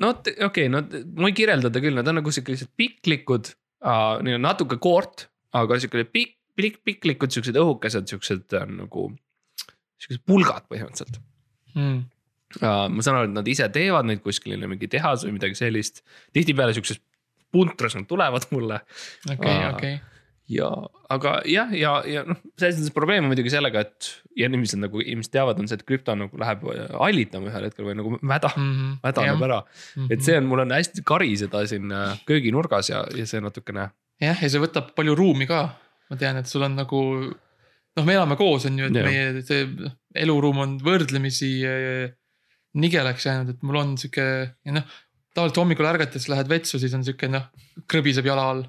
B: no okei okay,, no ma ei kirjelda ta küll, nad on nagu siuke lihtsalt piklikud uh,, neil on natuke koort, aga siuke pikk, pikk, piklikud siuksed õhukesed, siuksed äh, nagu, siuksed pulgad põhimõtteliselt
C: Mm.
B: ma saan aru, et nad ise teevad neid kuskil, neil on mingi tehas või midagi sellist, tihtipeale siukses puntras nad tulevad mulle
C: okei,
B: Aa.
C: okei,
B: ja, aga jah, ja, ja noh, selles mõttes probleem on muidugi sellega, et ja inimesed nagu inimesed teavad, on see, et krüpto nagu läheb hallitama ühel hetkel või nagu mäda, mädaneb ära.
C: Mhm.
B: et see on, mul on hästi kari seda siin äh, kööginurgas ja, ja see natukene.
C: jah, ja see võtab palju ruumi ka. Ma tean, et sul on nagu noh, me elame koos, on ju, et
B: Jah.
C: meie see noh, eluruum on võrdlemisi äh, nigelaks jäänud, et mul on sihuke ja noh, tavaliselt hommikul ärgates lähed vetsu, siis on sihuke noh, krõbiseb jala all.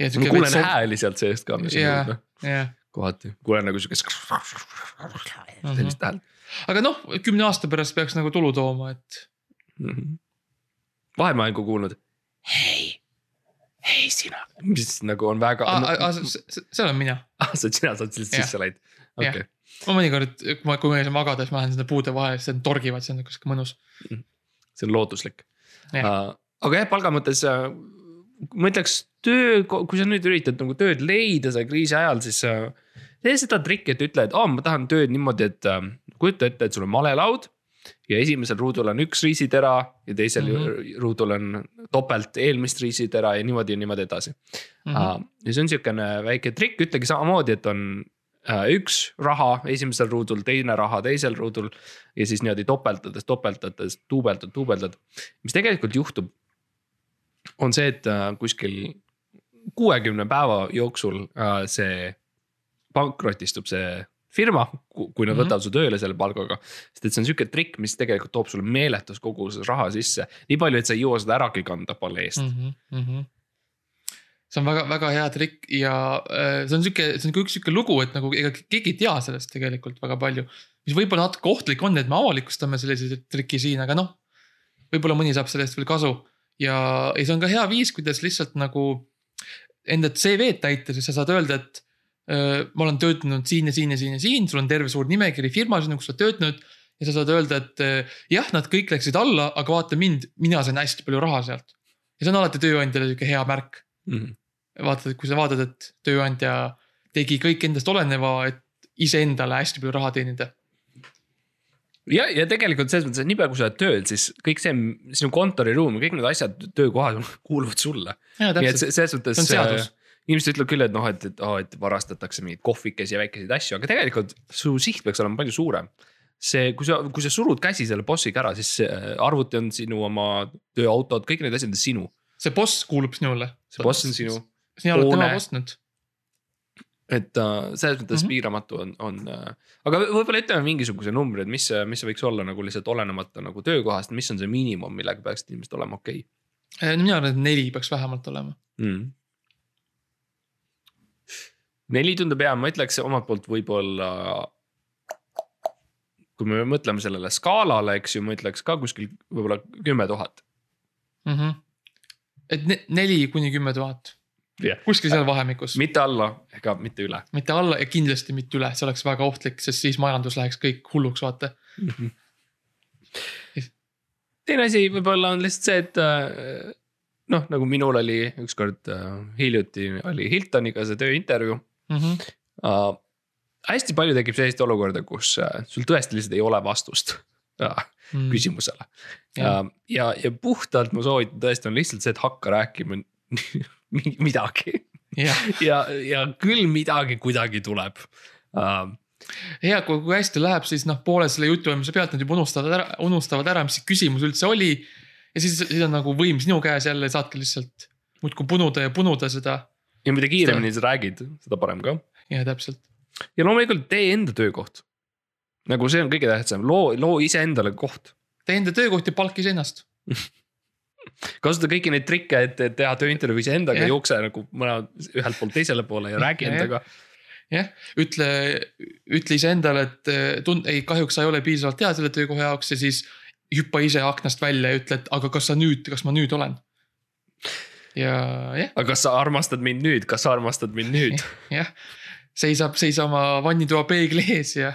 C: ja
B: ma kuulen hääli sealt seest ka, mis on
C: Jah.
B: õudne
C: jah,
B: kohati, kuulen nagu siukest sellist häält
C: aga noh, kümne aasta pärast peaks nagu tulu tooma, et
B: mm. -hmm. vahel ma olen ka kuulnud, hei, sina, mis nagu on väga.
C: see olen mina.
B: ah, sa, sina saad lihtsalt
C: Jah.
B: sisse läinud, okei.
C: ma mõnikord, kui ma, kui ma saa magada, siis ma lähen sinna puude vahele, siis nad torgivad, see on nagu sihuke mõnus.
B: see on looduslik.
C: Jah.
B: aga jah, palga mõttes äh, ma ütleks töö, kui sa nüüd üritad nagu tööd leida selle kriisi ajal, siis äh, tee seda trikki, et ütle, et aa, ma tahan tööd niimoodi, et äh, kujuta ette, et sul on malelaud. Ja esimesel ruudul on üks riisitera ja teisel mm. -hmm. ruudul on topelt eelmist riisitera ja niimoodi ja niimoodi edasi mm. -hmm. ja see on sihukene väike trikk, ütlegi samamoodi, et on, üks raha esimesel ruudul, teine raha teisel ruudul. ja siis niimoodi topeltades, topeltades, duubeldad, duubeldad, mis tegelikult juhtub. on see, et kuskil kuuekümne päeva jooksul see pankrotistub see firma, kui nad
C: Mhm.
B: võtavad su tööle selle palgaga. sest et see on sihuke trikk, mis tegelikult toob sulle meeletus koguses raha sisse, nii palju, et sa ei jõua seda äragi kanda palle eest mm..
C: mm. -hmm. see on väga-väga hea trikk ja äh, see on sihuke, see on ka üks sihuke lugu, et nagu ega keegi ei tea sellest tegelikult väga palju. mis võib-olla natuke ohtlik on, et me avalikustame selliseid trikki siin, aga noh. võib-olla mõni saab sellest veel kasu ja, ja see on ka hea viis, kuidas lihtsalt nagu enda CV-d täita, siis sa saad öelda, et ma olen töötanud siin ja siin ja siin ja siin, sul on terve suur nimekiri firmasid, kus sa oled töötanud. ja sa saad öelda, et jah, nad kõik läksid alla, aga vaata mind, mina sain hästi palju raha sealt. ja see on alati tööandjale sihuke hea märk
B: Mm -hmm.
C: vaatad, kui sa vaatad, et tööandja tegi kõik endast oleneva, et iseendale hästi palju raha teenida.
B: ja, ja tegelikult selles mõttes, et niipea kui sa oled tööl, siis kõik see sinu kontoriruum kõik need asjad töökohas kuuluvad sulle. nii et selles mõttes
C: see on seadus.
B: Inimesed ütlevad küll, et noh, et, et oh, et varastatakse mingeid kohvikesi ja väikeseid asju, aga tegelikult su siht peaks olema palju suurem. see, kui sa, kui sa surud käsi selle bossiga ära, siis äh, arvuti on sinu oma tööautod, kõik need asjad on sinu.
C: see boss kuulub sinule.
B: see boss on sinu,
C: sina oled tema boss nüüd.
B: et uh, selles mõttes mm. -hmm. piiramatu on, on uh,. aga võ- võib-olla ütleme mingisuguse numbri, et mis, mis see võiks olla nagu lihtsalt olenemata nagu töökohast, mis on see miinimum, millega peaksid inimesed olema okei
C: Äh, mina arvan, et neli peaks vähemalt olema.
B: okay. mm.. Neli tundub hea, ma ütleks omalt poolt võib-olla. kui me mõtleme sellele skaalale, eks ju, ma ütleks ka kuskil võib-olla kümme tuhat.
C: Mhm. et ne, neli kuni kümme tuhat,
B: jah,
C: kuskil seal vahemikus,
B: mitte alla ega mitte üle.
C: mitte alla ja kindlasti mitte üle, see oleks väga ohtlik, sest siis majandus läheks kõik hulluks, vaata.
B: teine asi võib-olla on lihtsalt see, et noh, nagu minul oli ükskord äh, hiljuti oli Hiltoniga see tööintervjuu
C: Mhm.
B: uh,. hästi palju tekib selliseid olukorda, kus uh, sul tõesti lihtsalt ei ole vastust uh,
C: Mm.
B: küsimusele.
C: Jah.
B: Uh, ja, ja puhtalt ma soovitan tõesti on lihtsalt see, et hakka rääkima mi- midagi
C: jah,
B: ja, ja küll midagi kuidagi tuleb uh,.
C: ja kui, kui hästi läheb, siis noh, poole selle jutuajamise pealt nad juba unustavad ära, unustavad ära, mis see küsimus üldse oli. ja siis, siis on nagu võim sinu käes jälle, saadki lihtsalt muudkui punuda ja punuda seda
B: ja mida kiiremini sa räägid, seda parem ka.
C: ja täpselt.
B: ja loomulikult tee enda töökoht. nagu see on kõige tähtsam, loo, loo iseendale koht.
C: tee enda töökoht ja palk iseennast.
B: kasuta kõiki neid trikke, et teha tööintervjuu iseendaga yeah., jookse nagu mõne ühelt poolt teisele poole ja räägi
C: jah.
B: endaga.
C: jah, ütle, ütle iseendale, et eh, tund-, ei kahjuks sa ei ole piisavalt hea selle töökoha jaoks ja siis hüppa ise aknast välja ja ütle, et aga kas sa nüüd, kas ma nüüd olen. Ja jah,
B: aga kas sa armastad mind nüüd, kas sa armastad mind nüüd?
C: jah, seisab, seisa oma vannitoa peegli ees ja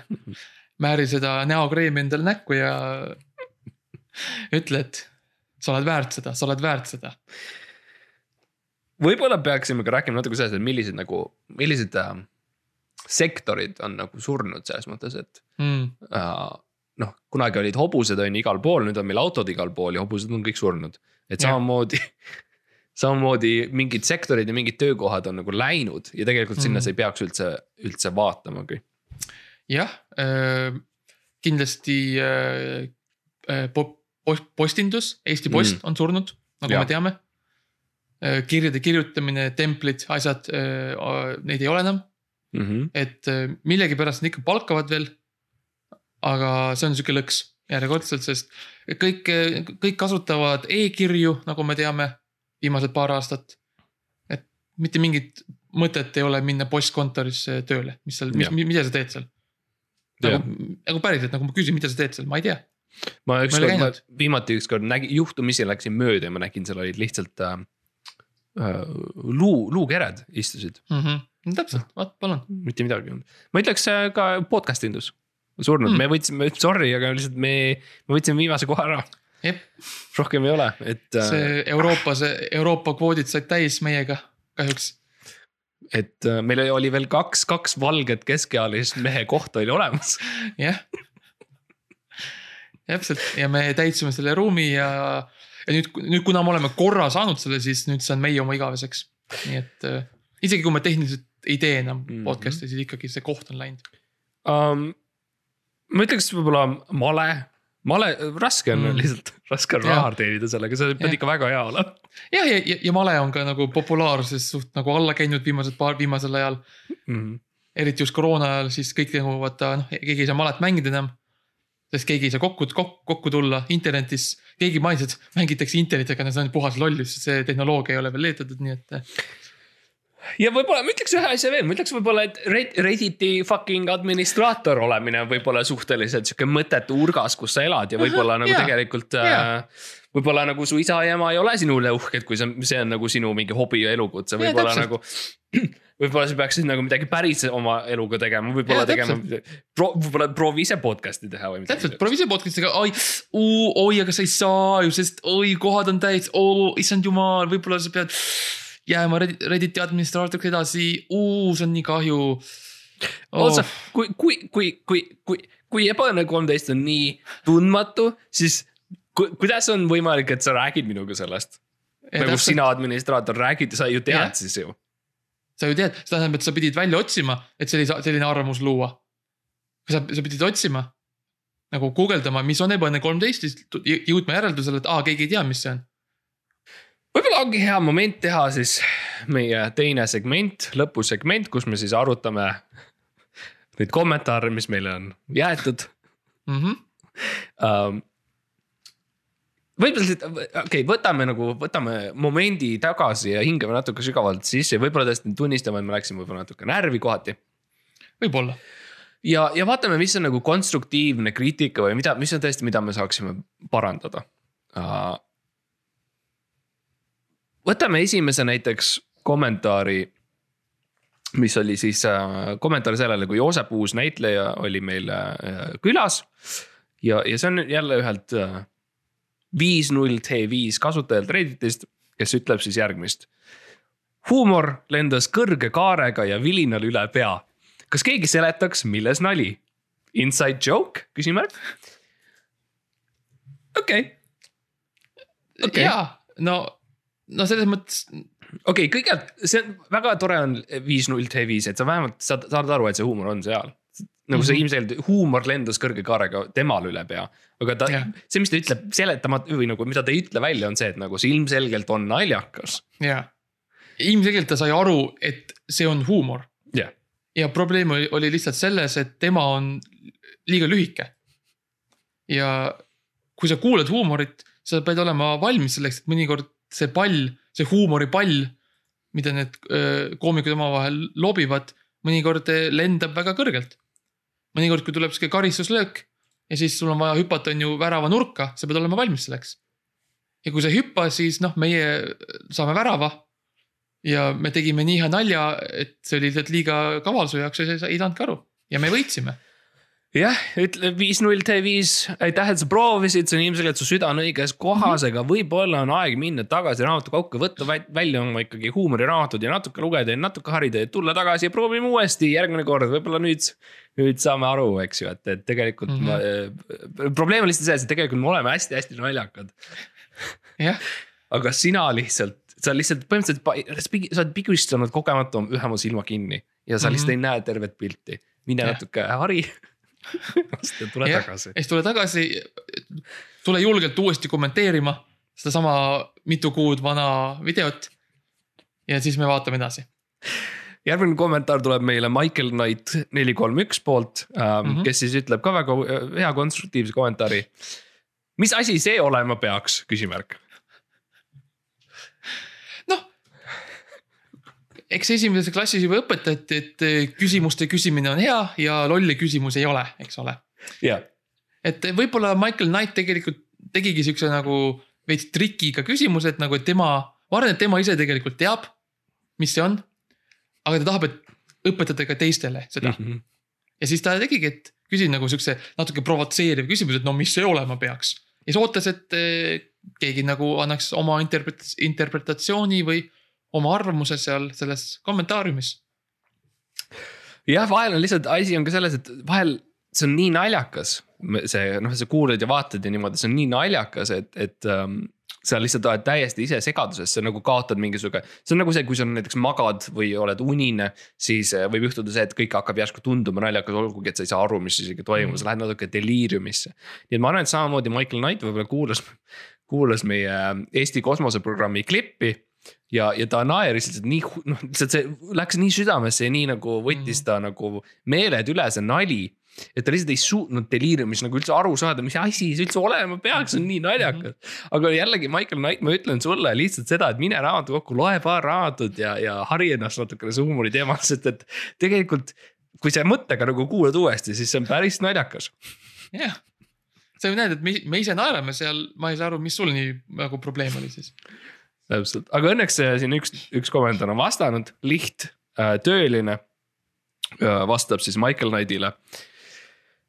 C: määri seda näokreemi endale näkku ja ütle, et sa oled väärt seda, sa oled väärt seda.
B: võib-olla peaksime ka rääkima natuke sellest, et millised nagu, millised äh, sektorid on nagu surnud selles mõttes, et
C: Mm,
B: äh, noh, kunagi olid hobused on ju igal pool, nüüd on meil autod igal pool ja hobused on kõik surnud. et samamoodi, samamoodi mingid sektorid ja mingid töökohad on nagu läinud ja tegelikult sinna
C: Mhm.
B: sa ei peaks üldse, üldse vaatamagi.
C: jah, kindlasti äh, äh, po- post- postindus, Eesti Post
B: Mm.
C: on surnud, nagu
B: Jah.
C: me teame. kirjade kirjutamine, templid, asjad, neid ei ole enam,
B: Mm -hmm.
C: et äh, millegipärast nad ikka palkavad veel. aga see on sihuke lõks järjekordselt, sest kõik, kõik kasutavad e-kirju, nagu me teame, viimased paar aastat. et mitte mingit mõtet ei ole minna postkontorisse tööle, mis seal, mis mida sa teed seal. nagu, nagu päriselt, nagu ma küsin, mida sa teed seal, ma ei tea.
B: ma
C: Ma
B: ükskord,
C: käinud.
B: viimati ükskord nägin, juhtumisi läksin mööda ja ma nägin, seal olid lihtsalt äh, äh, luu, luukered istusid,
C: mm. -hmm. täpselt, vaat palun.
B: mitte midagi ei olnud. ma ütleks äh, ka podcast indus, surnud
C: Mm.
B: me võtsime, sorry, aga lihtsalt me, me võtsime viimase koha ära, rohkem ei ole, et äh,,
C: see Euroopas, Euroopa kvoodid said täis meiega kahjuks.
B: et äh, meil oli veel kaks, kaks valget keskealist mehe kohta oli olemas.
C: jah. täpselt ja me täitsime selle ruumi ja, ja nüüd, nüüd kuna me oleme korra saanud selle, siis nüüd see on meie oma igaveseks. nii et äh, isegi kui me tehniliselt ei tee enam mm. -hmm. podcast'e, siis ikkagi see koht on läinud.
B: um,. ma ütleks võib-olla male, male, raske on
C: Mm.
B: lihtsalt, raske on raha teenida sellega, sa pead ikka väga hea olema
C: jah, ja, ja, ja male on ka nagu populaarses suht nagu alla käinud viimased paar, viimasel ajal.
B: mm.
C: eriti just koroona ajal, siis kõik nagu vaata noh, keegi ei saa malet mängida enam. sest keegi ei saa kokku, kokku, kokku tulla internetis, keegi mainis, et mängitakse internetiga, see on puhas lollus, see tehnoloogia ei ole veel leiutatud, nii et.
B: Ja võib-olla ma ütleks ühe asja veel, ma ütleks võib-olla, et Red- Redditi fucking administraator olemine on võib-olla suhteliselt sihuke mõttetu urgas, kus sa elad ja võib-olla nagu
C: jaa,
B: tegelikult
C: jaa.
B: äh,. võib-olla nagu su isa ja ema ei ole sinu üle uhked, kui see, see on nagu sinu mingi hobi ja elukutse, võib-olla
C: täpselt.
B: nagu. võib-olla sa peaksid nagu midagi päris oma eluga tegema, võib-olla tegema, võib-olla proovi ise podcast'i teha või midagi.
C: täpselt, proovi ise podcast'iga, oi, oi, aga sa ei saa ju, sest oi, kohad on täis, oo, issand jumal, võib-olla sa pead jääma Reddit- Redditi administraatoriks edasi, see on nii kahju oh.
B: oota, kui, kui, kui, kui, kui, kui ebaõnne kolmteist on nii tundmatu, siis ku, kuidas on võimalik, et sa räägid minuga sellest? nagu sina, administraator, räägid, sa ju tead yeah. siis ju.
C: sa ju tead, see tähendab, et sa pidid välja otsima, et sellise, selline arvamus luua. sa, sa pidid otsima, nagu guugeldama, mis on ebaõnne kolmteist, siis jõudma järeldusele, et aa, keegi ei tea, mis see on.
B: Võib-olla ongi hea moment teha siis meie teine segment, lõpusegment, kus me siis arutame neid kommentaare, mis meile on jäetud
C: Mm -hmm.
B: um,. võib-olla siit, okei okay,, võtame nagu, võtame momendi tagasi ja hingame natuke sügavalt sisse võib-olla tõesti tunnistame, et me läksime võib-olla natuke närvi kohati
C: võib-olla,
B: ja, ja vaatame, mis on nagu konstruktiivne kriitika või mida, mis on tõesti, mida me saaksime parandada uh,. Võtame esimese näiteks kommentaari, mis oli siis uh, kommentaar sellele, kui Joosep Uus näitleja oli meil uh, külas. ja, ja see on jälle ühelt uh, viis null T5 kasutajalt Redditist, kes ütleb siis järgmist huumor lendas kõrge kaarega ja vilinal üle pea kas keegi seletaks, milles nali? Inside joke, küsimärk. okei, Okei.
C: jaa, no, no selles mõttes,
B: okei, kõigepealt see on väga tore on viis null T5, et sa vähemalt saad, saad aru, et see huumor on seal. nagu see
C: Mhm.
B: ilmselgelt huumor lendas kõrge kaarega temal üle pea, aga ta
C: Jah.,
B: see, mis ta ütleb seletamata või nagu, mida ta ei ütle välja, on see, et nagu see ilmselgelt on naljakas.
C: jaa. ilmselgelt ta sai aru, et see on huumor
B: jah,
C: ja probleem oli, oli lihtsalt selles, et tema on liiga lühike. ja kui sa kuulad huumorit, sa pead olema valmis selleks, et mõnikord see pall, see huumoripall, mida need koomikud omavahel lobivad, mõnikord eh, lendab väga kõrgelt. mõnikord, kui tuleb sihuke karistuslöök ja siis sul on vaja hüpata, on ju värava nurka, sa pead olema valmis selleks. ja kui sa ei hüppa, siis noh, meie saame värava ja me tegime nii hea nalja, et see oli lihtsalt liiga kaval su jaoks ja sa ei saanudki aru ja me võitsime.
B: jah, ütle viis null T5, aitäh, et sa proovisid, see on ilmselgelt su süda on õiges kohas, aga võib-olla on aeg minna tagasi raamatukauka, võtta vä- välja oma ikkagi huumoriraamatud ja natuke lugeda ja natuke harida ja tulla tagasi ja proovime uuesti järgmine kord, võib-olla nüüd. nüüd saame aru, eks ju, et, et tegelikult mm -hmm. ma, probleem on lihtsalt selles, et tegelikult me oleme hästi-hästi naljakad,
C: jah,
B: aga sina lihtsalt, sa lihtsalt põhimõtteliselt sa oled pigistanud kogemata ühe oma silma kinni ja sa
C: Mhm.
B: lihtsalt ei näe tervet pilti. mine
C: Jah.
B: natuke hari ja tule
C: Jah.
B: tagasi
C: ja siis tule tagasi, tule julgelt uuesti kommenteerima sedasama mitu kuud vana videot. ja siis me vaatame edasi.
B: järgmine kommentaar tuleb meile Michael Knight neli kolm üks poolt ähm,, mm. -hmm. kes siis ütleb ka väga äh, hea konstruktiivse kommentaari. mis asi see olema peaks, küsimärk.
C: Eks esimeses klassis juba õpetati, et eh, küsimuste küsimine on hea ja lolle küsimusi ei ole, eks ole. et võib-olla Michael Knight tegelikult tegigi siukse nagu veits trikiga küsimuse, et nagu, et tema, ma arvan, et tema ise tegelikult teab, mis see on. aga ta tahab, et õpetada ka teistele seda mm. -hmm. ja siis ta tegigi, et küsis nagu siukse natuke provotseeriv küsimus, et no mis see olema peaks. ja siis ootas, et eh, keegi nagu annaks oma interpret-, interpretatsiooni või oma arvamuse seal selles kommentaariumis.
B: jah, vahel on lihtsalt asi on ka selles, et vahel see on nii naljakas. see noh, sa kuulad ja vaatad ja niimoodi, see on nii naljakas, et, et ähm, sa lihtsalt oled täiesti ise segaduses, sa nagu kaotad mingisugune, see on nagu see, kui sa näiteks magad või oled unine, siis äh, võib juhtuda see, et kõik hakkab järsku tunduma naljakas, olgugi et sa ei saa aru, mis isegi toimub mm., sa lähed natuke deliiriumisse. nii et ma arvan, et samamoodi Michael Knight võib-olla kuulas, kuulas meie Eesti kosmoseprogrammi klippi ja, ja ta naeris lihtsalt nii, noh, lihtsalt see läks nii südamesse ja nii nagu võttis ta nagu meeled üle, see nali et ta lihtsalt ei suutnud deliiriumis nagu üldse aru saada, mis asi see üldse olema peaks, on nii naljakas. aga jällegi, Michael Knight, ma ütlen sulle lihtsalt seda, et mine raamatukokku, loe paar raamatut ja, ja hari ennast natukene see huumori teemal, sest et tegelikult. kui sa mõttega nagu kuulad uuesti, siis see on päris naljakas.
C: jah yeah., sa ju näed, et me, me ise naerame seal, ma ei saa aru, mis sul nii nagu probleem oli siis.
B: Täpselt, aga õnneks äh, siin üks, üks kommentaar on vastanud, liht äh, tööline äh, vastab siis Michael Knightile.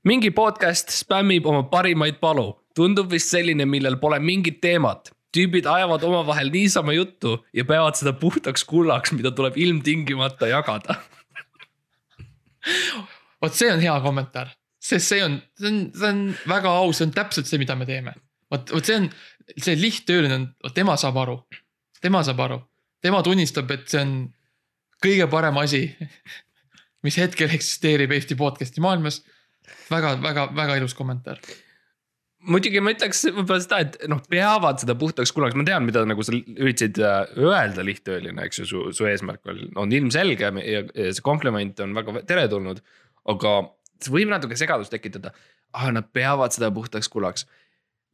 B: Mingi podcast spämmib oma parimaid palu, tundub vist selline, millel pole mingit teemat. tüübid ajavad omavahel niisama juttu ja peavad seda puhtaks kullaks, mida tuleb ilmtingimata jagada.
C: Vot see on hea kommentaar, sest see on, see on, see on väga aus, see on täpselt see, mida me teeme. vot, vot see on, see lihttööline on, tema saab aru, tema saab aru, tema tunnistab, et see on kõige parem asi, mis hetkel eksisteerib Eesti podcast'i maailmas väga, väga, väga ilus kommentaar
B: muidugi ma ütleks võib-olla seda, et noh, peavad seda puhtaks kullaks, ma tean, mida nagu sa üritasid äh, öelda lihttööline, eks ju, su, su eesmärk on, on ilmselge ja, see kompliment on väga teretulnud. aga see võib natuke segadust tekitada. ah, nad peavad seda puhtaks kullaks.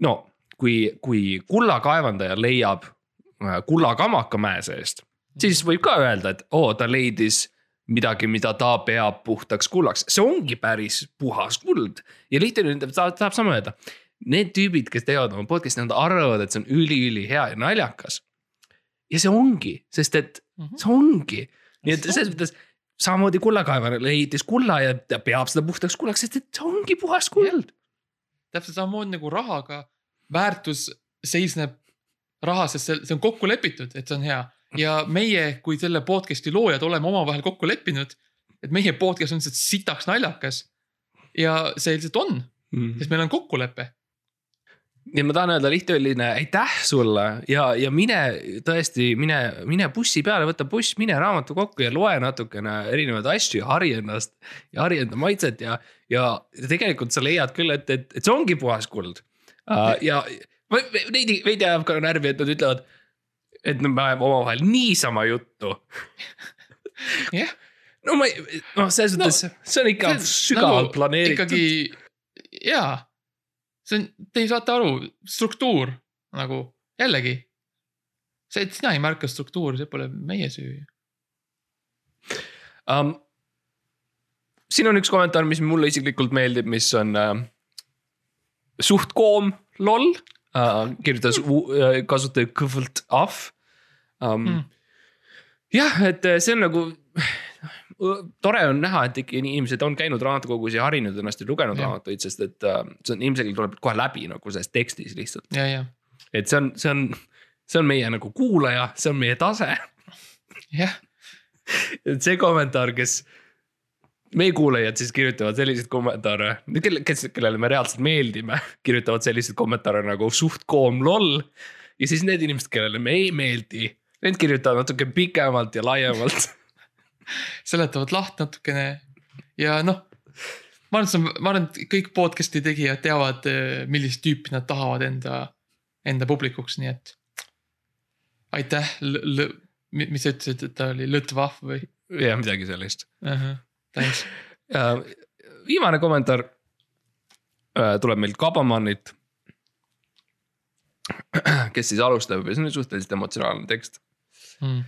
B: no kui, kui kullakaevandaja leiab äh, kullakamaka mäe seest, siis võib ka öelda, et oo, ta leidis midagi, mida ta peab puhtaks kullaks, see ongi päris puhas kuld ja lihtne tahab, tahab sama öelda. Need tüübid, kes teevad oma podcast'i, nad arvavad, et see on üliülihea ja naljakas. ja see ongi, sest et mhm. see ongi, nii et selles mõttes samamoodi kullakaevar leidis kulla ja ta peab seda puhtaks kullaks, sest et see ongi puhas kuld.
C: täpselt samamoodi nagu rahaga, väärtus seisneb rahas, sest see, see on kokku lepitud, et see on hea ja meie, kui selle podcast'i loojad oleme omavahel kokku leppinud, et meie podcast on lihtsalt sitaks naljakas. ja see lihtsalt on mm, -hmm. sest meil on kokkulepe
B: ja ma tahan öelda lihttööline aitäh sulle ja, ja mine tõesti, mine, mine bussi peale, võta buss, mine raamatukokku ja loe natukene erinevaid asju ja hari ennast. ja hari enda maitset ja, ja tegelikult sa leiad küll, et, et, et see ongi puhas kuld uh,. ja veidi, veidi ajab ka närvi, et nad ütlevad et me ajame omavahel niisama juttu
C: jah.
B: no ma ei, noh, selles mõttes no, see on ikka sügavalt nagu, planeeritud.
C: ikkagi jaa, see on, te ei saate aru, struktuur nagu jällegi. see, et sina ei märka struktuuri, see pole meie süü
B: um,. siin on üks kommentaar, mis mulle isiklikult meeldib, mis on uh, suht koom, loll. Kirjutas uh, kasutaja kõvalt ahv um, mm.. jah, et eh, see on nagu tore on näha, et ikka inimesed on käinud raamatukogus ja harinud ennast ja lugenud raamatuid, sest et uh, see on ilmselgelt tuleb kohe läbi nagu selles tekstis lihtsalt. et see on, see on, see on meie nagu kuulaja, see on meie tase.
C: jah.
B: et see kommentaar, kes, meie kuulajad siis kirjutavad selliseid kommentaare, kelle, kes, kellele me reaalselt meeldime, kirjutavad selliseid kommentaare nagu suht koom loll. ja siis need inimesed, kellele me ei meeldi Need kirjutavad natuke pikemalt ja laiemalt
C: seletavad lahti natukene ja noh, ma arvan, et see on, ma arvan, et kõik podcast'i tegijad teavad, eh, millist tüüpi nad tahavad enda, enda publikuks, nii et. aitäh, mis sa ütlesid, et ta oli lõtvahv või?
B: jah, midagi sellist
C: uh. -huh, thanks
B: viimane kommentaar äh, tuleb meilt Kabamanilt. kes siis alustab ja see on suhteliselt emotsionaalne tekst mm..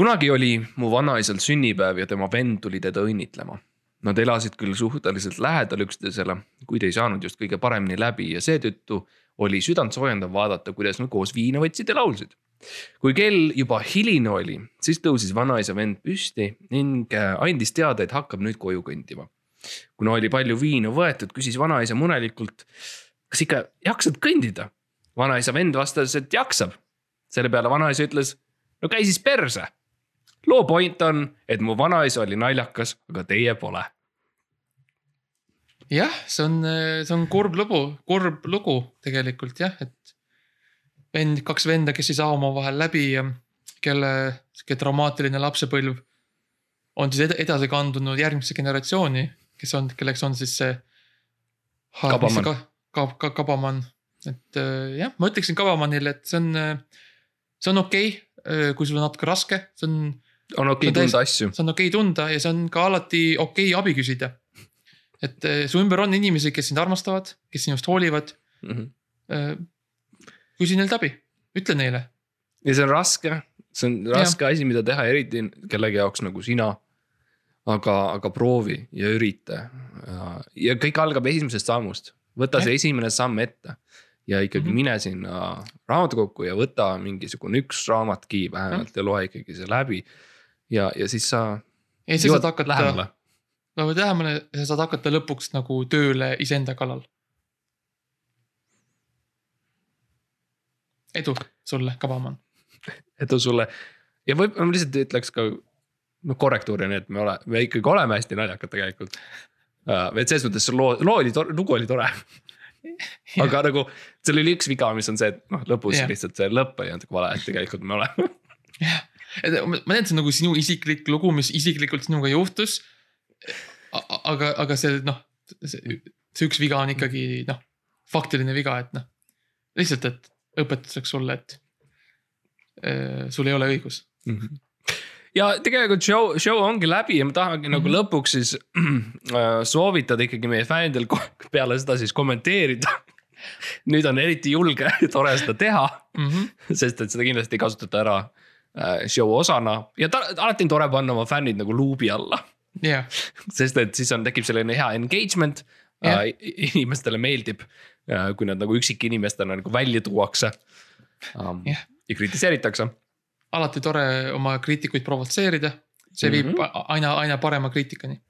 B: kunagi oli mu vanaisal sünnipäev ja tema vend tuli teda õnnitlema. Nad elasid küll suhteliselt lähedal üksteisele, kuid ei saanud just kõige paremini läbi ja seetõttu oli südantsoojendav vaadata, kuidas nad koos viina võtsid ja laulsid. Kui kell juba hiline oli, siis tõusis vanaisa vend püsti ning äh, andis teada, et hakkab nüüd koju kõndima. kuna oli palju viina võetud, küsis vanaisa murelikult, kas ikka jaksad kõndida? vanaisa vend vastas, et jaksab. selle peale vanaisa ütles, no käi siis perse. loo point on, et mu vanaisa oli naljakas, aga teie pole.
C: jah, see on, see on kurb lugu, kurb lugu tegelikult jah, et vend, kaks venda, kes ei saa omavahel läbi ja kelle sihuke traumaatiline lapsepõlv on siis ed edasi kandunud järgmisse generatsiooni, kes on, kelleks on siis see.
B: Kabaman.
C: ka, ka, ka, kabaman, et äh, jah, ma ütleksin Kabamannile, et see on, see on okei okay,, kui sul on natuke raske, see on
B: on okei
C: on
B: tunda asju.
C: see on okei okay tunda ja see on ka alati okei okay abi küsida. et su ümber on inimesi, kes sind armastavad, kes sinust hoolivad. Küsi neilt abi, ütle neile.
B: ja see on raske, see on raske asi, mida teha, eriti kellegi jaoks nagu sina. aga, aga proovi ja ürita. ja kõik algab esimesest sammust, võta see esimene samm ette ja ikkagi mm. -hmm. mine sinna raamatukokku ja võta mingisugune üks raamatki vähemalt ja loe ikkagi see läbi. ja, ja siis sa
C: ja siis sa saad hakata,
B: lähemale.
C: no või lähemale, sa saad hakata lõpuks nagu tööle iseenda kallal. Edu sulle, Kabamann.
B: edu sulle ja võib-olla ma lihtsalt ütleks ka noh korrektuurina, et me ole, me ikkagi oleme hästi naljakad tegelikult uh,. et selles mõttes see loo, loo oli tore, lugu oli tore. aga nagu seal oli üks viga, mis on see, et noh lõpus
C: Jah.
B: yeah. lihtsalt see lõpp oli natuke vale, et tegelikult me oleme.
C: et ma tean, see on nagu sinu isiklik lugu, mis isiklikult sinuga juhtus. aga, aga see noh, see üks viga on ikkagi noh, faktiline viga, et noh, lihtsalt, et õpetuseks sulle, et äh, sul ei ole õigus.
B: ja tegelikult show, show ongi läbi ja ma tahangi mm -hmm. nagu
C: Mhm.
B: lõpuks siis äh, soovitada ikkagi meie fännidel peale seda siis kommenteerida. nüüd on eriti julge ja tore seda teha
C: Mm -hmm.
B: sest et seda kindlasti ei kasutata ära äh, show osana ja ta, alati on tore panna oma fännid nagu luubi alla.
C: jah,
B: sest et siis on, tekib selline hea engagement
C: Jah.
B: äh,. inimestele meeldib kui nad nagu üksikinimestena nagu välja tuuakse um,
C: Jah.
B: ja kritiseeritakse.
C: alati tore oma kriitikuid provotseerida. see viib mm -hmm. aina, aina parema kriitikani.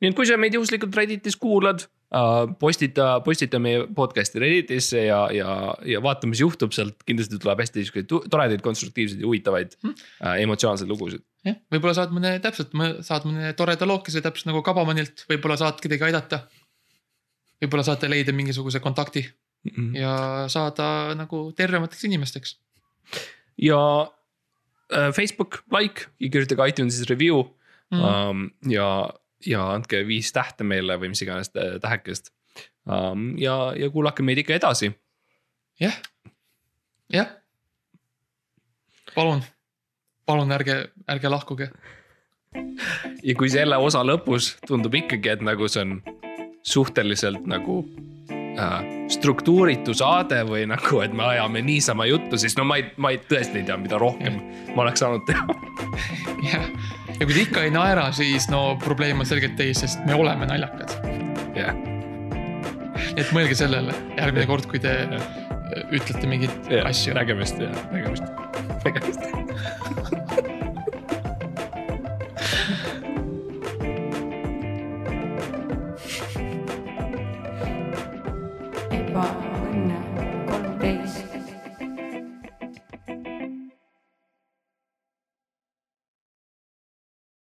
B: nii et kui sa meid juhuslikult Redditis kuulad äh,, postita, postita meie podcast'i Redditisse ja, ja, ja vaata, mis juhtub sealt, kindlasti tuleb hästi sihukeseid tu- toredaid, konstruktiivseid ja huvitavaid
C: Mhm.
B: äh, emotsionaalseid lugusid.
C: jah, võib-olla saad mõne täpselt, saad mõne toreda lookese täpselt nagu Kabamannilt, võib-olla saad kedagi aidata. Võib-olla saate leida mingisuguse kontakti ja saada nagu tervemateks inimesteks.
B: ja äh, Facebook like ja kirjutage iTunesis review
C: Mhm.
B: um, ja, ja andke viis tähte meile või mis iganes tä- tähekest um,. ja, ja kuulake meid ikka edasi.
C: jah, jah. palun, palun ärge, ärge lahkuge.
B: ja kui selle osa lõpus tundub ikkagi, et nagu see on suhteliselt nagu äh, struktuuritu saade või nagu, et me ajame niisama juttu, siis no ma ei, ma ei tõesti ei tea, mida rohkem ma oleks saanud teha.
C: jah, ja kui te ikka ei naera, siis no probleem on selgelt teis, sest me oleme naljakad.
B: jah,
C: et mõelge sellele. Järgmine kord, kui te äh, ütlete mingeid asju.
B: nägemist. Ja nägemist, nägemist.